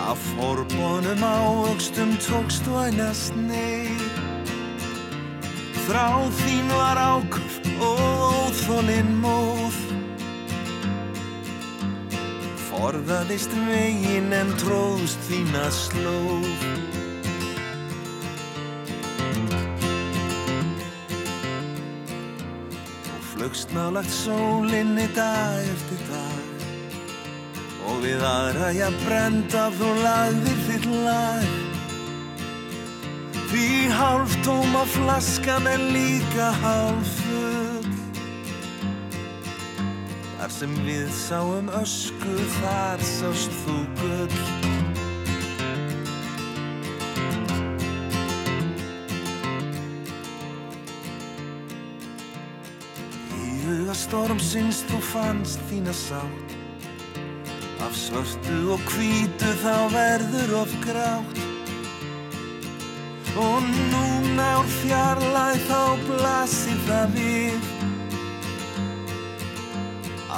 Speaker 4: Af forbónum ávöxtum tókst vænast neyð. Þráð þín var ákuf og óþólinn móð. Forðaðist veginn en tróðst þína slóð. Þú flögst nálagt sólinni dag eftir dag. Og við aðra ég brenda þú lagðir þitt lag. Því hálf tóma flaskan er líka hálf full. Þar sem við sáum ösku, þar sást þú gull. Í huga stormsins þú fannst þína sátt Af svörtu og hvítu þá verður of grátt. Og núna úr fjarlæð þá blasir það við.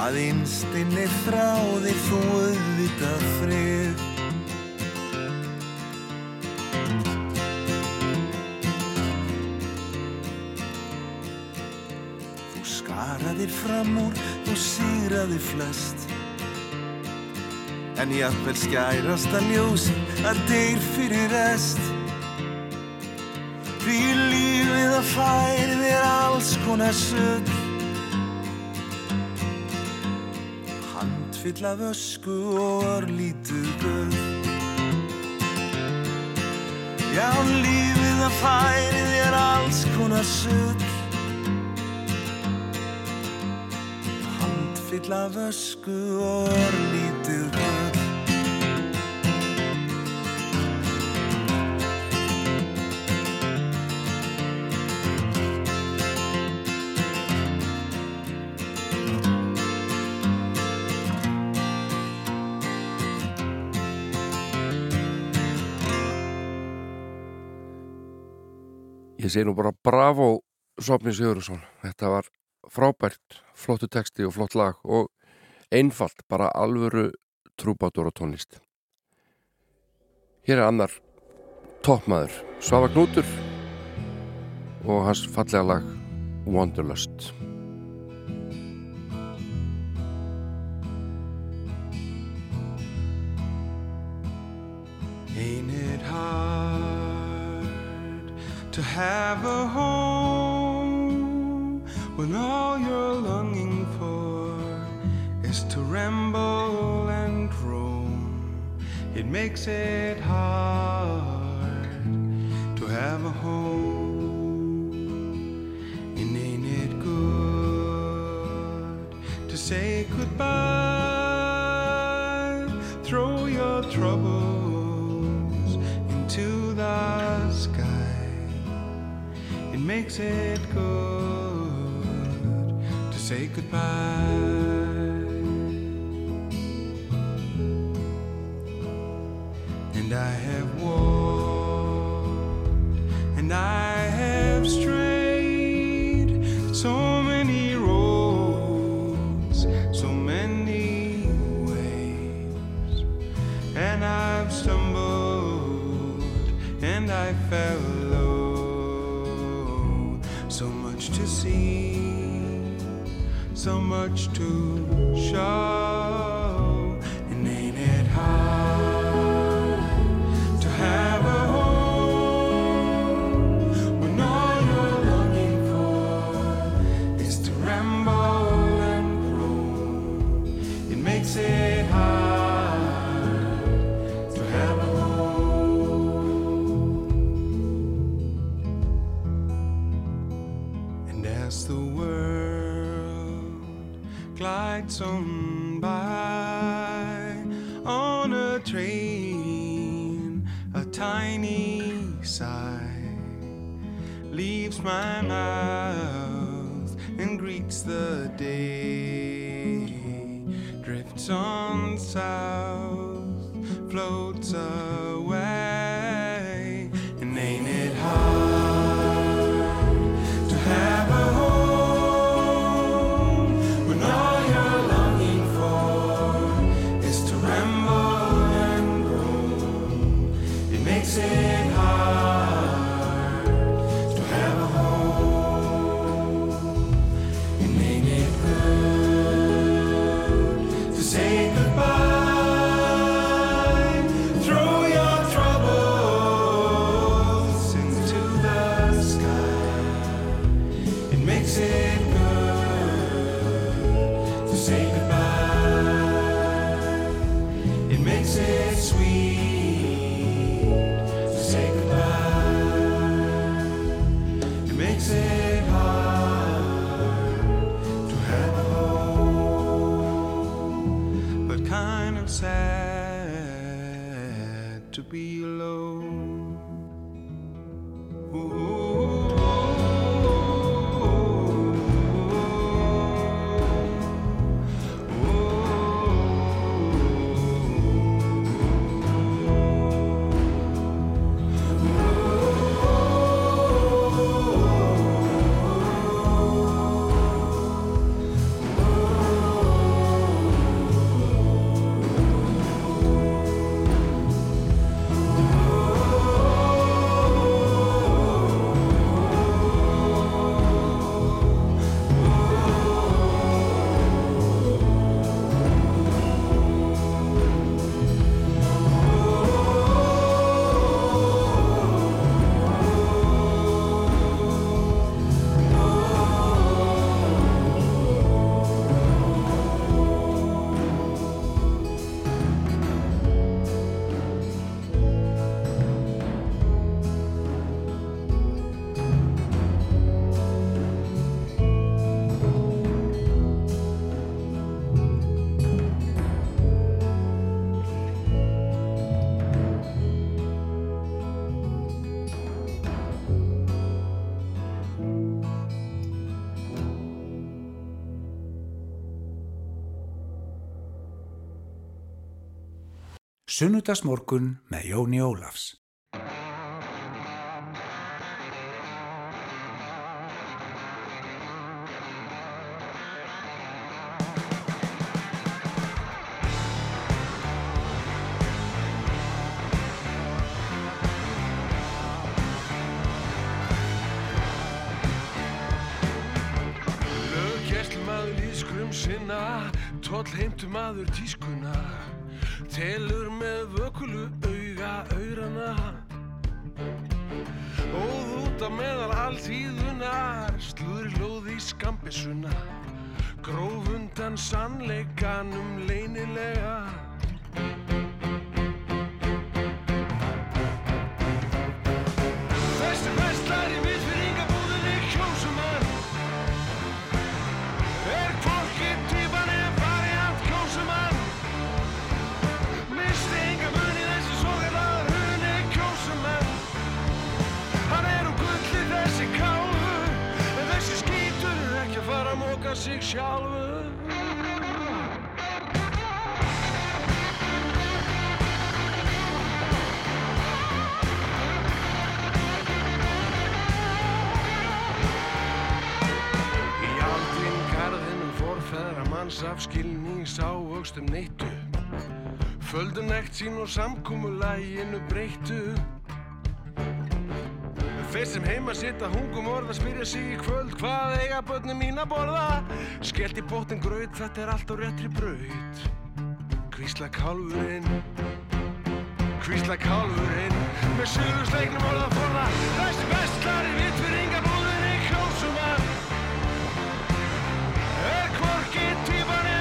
Speaker 4: Að innstinni þráði þú auðvitað frið. Þú skaraðir fram úr og sigraðir flest En jafnvel skærast að ljósi að deyr fyrir rest. Því lífið að færi þér alls konar sög Handfill af ösku og örlítið gull Já, lífið að færi þér alls konar sög Handfill af ösku og örlítið gull
Speaker 1: segi nú bara bravo Sopni Sigurðsson, þetta var frábært, flottu texti og flott lag og einfalt, bara alvöru trúbátur og tónlist. Hér er annar toppmaður, Svafa Knútur og hans fallega lag Wanderlust.
Speaker 23: Ain't it hard to have a home when all you're longing for is to ramble and roam? It makes it hard to have a home. And ain't it good to say goodbye? Makes it good to say goodbye. And I have walked and I have strayed so many roads, so many ways, and I've stumbled and I fell so much to show,
Speaker 22: Sunnudagsmorgun með Jóni Ólafs.
Speaker 24: Tóll heimtum aður tískuna Telur með pappissuna Grófundan sannleikanum leynilega. elska sig sjálfur. Í aldrin garðinum forfæðra manns afskilni sá augstum neittu Földun ekt sín og samkúmulæginu breyttu. Þeir sem heima sitta hungum orða spyrja sig í kvöld Hvað eiga börnum mín að borða? Skellt í bóttin gröð, þetta er allt á réttri braut. Hvísla kálfurinn Hvísla kálfurinn. Með suðursleiknum orða forða Þessi vestlari vittfyrringar búðinni kjósumann Er kvorkið týpaninn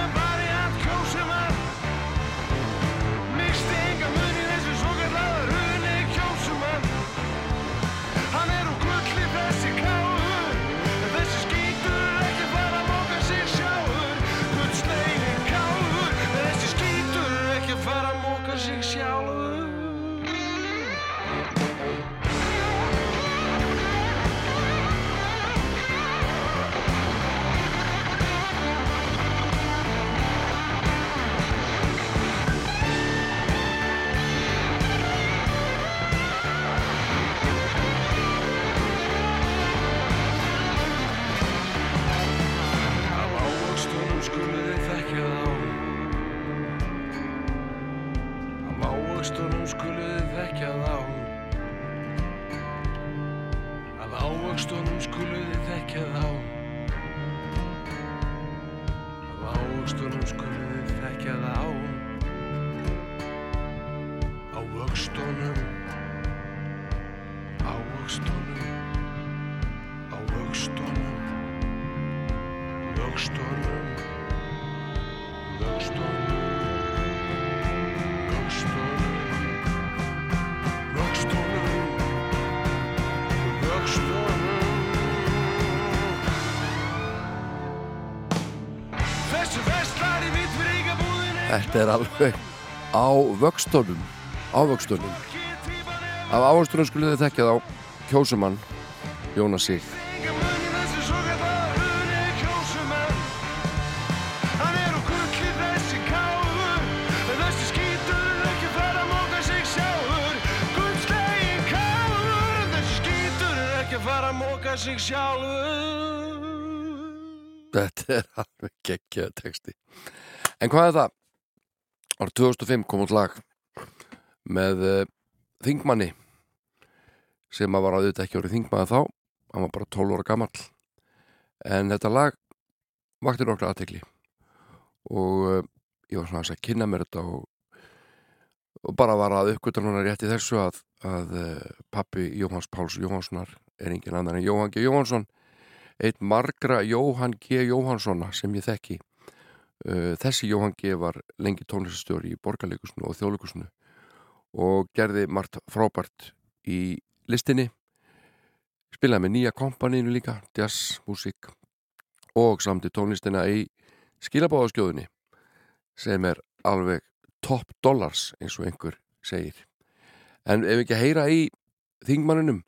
Speaker 24: þekkja þá. Af ávöxtunum skuluði þekkja þá. Af ávöxtunum skuluði þekkja þá. Ávöxtunum Ávöxtunum. Ávöxtunum
Speaker 1: Þetta er alveg á vöxtunum á vöxtunum. Af ávöxtunum skulle þið þekkja þá kjósumann Jónas Sig. Þetta er alveg geggjöð texti. En hvað er það? Árið 2005 kom út lag með uh, Þingmanni sem að var auðvitað ekki orðið Þingmanni þá hann var bara 12 ára gamall en þetta lag vakti nokkra aðtekli og uh, ég var svona að kynna mér þetta og, og bara var að uppgötan hann rétt í þessu að, að uh, pappi Jóhanns Páls Jóhannssonar er engin annar en Jóhann G. Jóhannsson eitt margra Jóhann G. Jóhannssona sem ég þekki þessi Jóhann G. var lengi tónlistastjóri í borgarleikusinu og þjóðleikusinu og gerði margt frábært í listinni spilaði með nýja kompaninu líka jazz, músík og samti tónlistina í skilabáðaskjóðunni sem er alveg top dollars eins og einhver segir en ef ekki að heyra í þingmanninum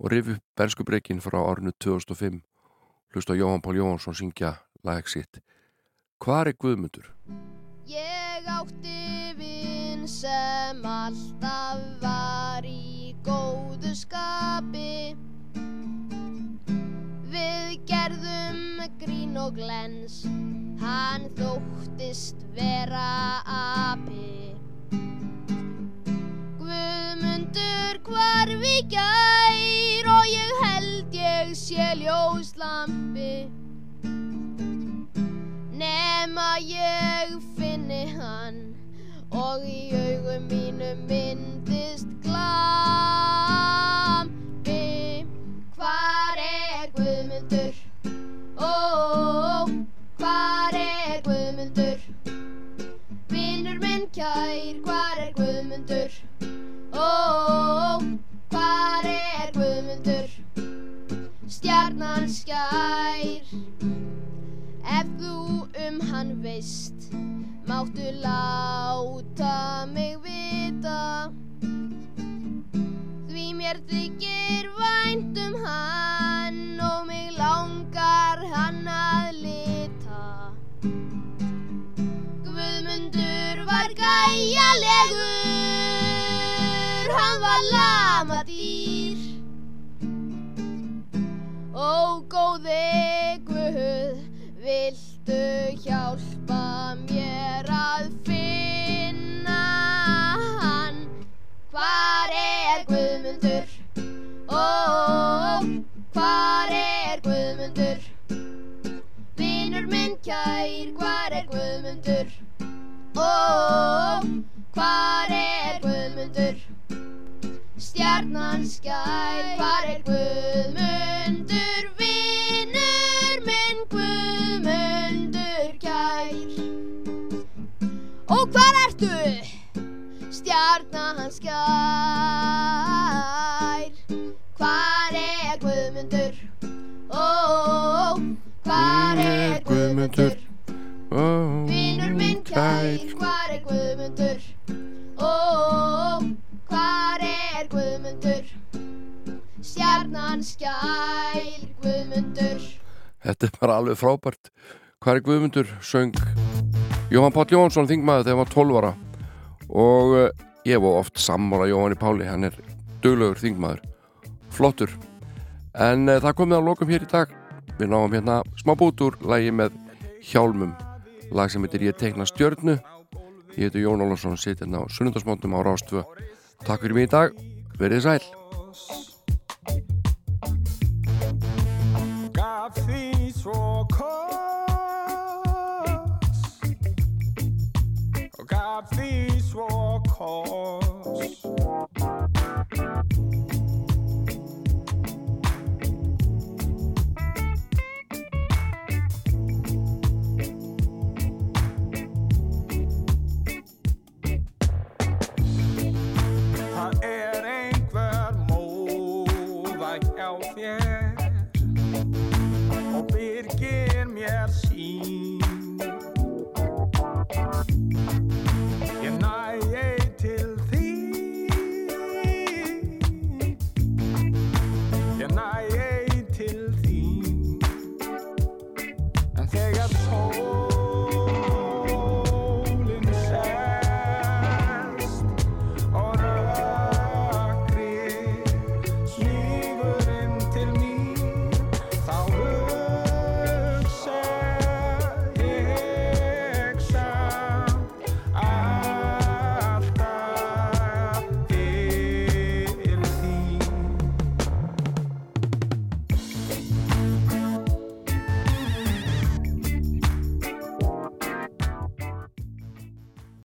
Speaker 1: og rifi upp berskubreikin frá árinu 2005 hlusta Jóhann Pál Jóhansson syngja lag sitt Hvar er Guðmundur?
Speaker 25: Ég átti vinn sem alltaf var í góðu skapi. Við gerðum grín og glens Hann þóttist vera api. Guðmundur hvarf í gær Og ég held ég sé ljóslampi Nema ég finni hann og í augum mínu myndist glampi. Hvar er Guðmundur? Ó, hvar er Guðmundur? Vinnur minn kær, hvar er Guðmundur? Ó, hvar er Guðmundur? Stjarnan skær. Ef þú um hann veist, máttu láta mig vita. Því mér þykir vænt um hann og mig langar hann að lita. Guðmundur var gæjalegur, hann var lamadýr. Hvar er Guðmundur? Ó, hvar er Guðmundur? Vinur minn kær, hvar er Guðmundur? Ó, hvar er Guðmundur? Stjarnan skær, hvar er Guðmundur? Vinur minn Guðmundur kær. Og hvar ertu? Stjarnan skær. Hvar er Guðmundur? Ó, hvar er Guðmundur? Vinur minn kær, hvar er Guðmundur? Ó, hvar er Guðmundur? Stjarnan skær, Guðmundur.
Speaker 1: Þetta er bara alveg frábært. Hvað er Guðmundur? Söng Jóhann Páll Jóhansson þingmaður þegar hann var 12 ára og eh, ég hef oft sammála Jóhanni Páli, hann er döglegur þingmaður, flottur. En eh, það komið á lokum hér í dag. Við náum hérna smá bútur lægi með hjálmum. Lag sem heitir Ég teikna stjörnu. Ég heitir Jón Ólarsson, sittir hérna á sunnundasmótum á Rástvö Takk fyrir mig í dag, verið sæl. Gaf því svo kom horse.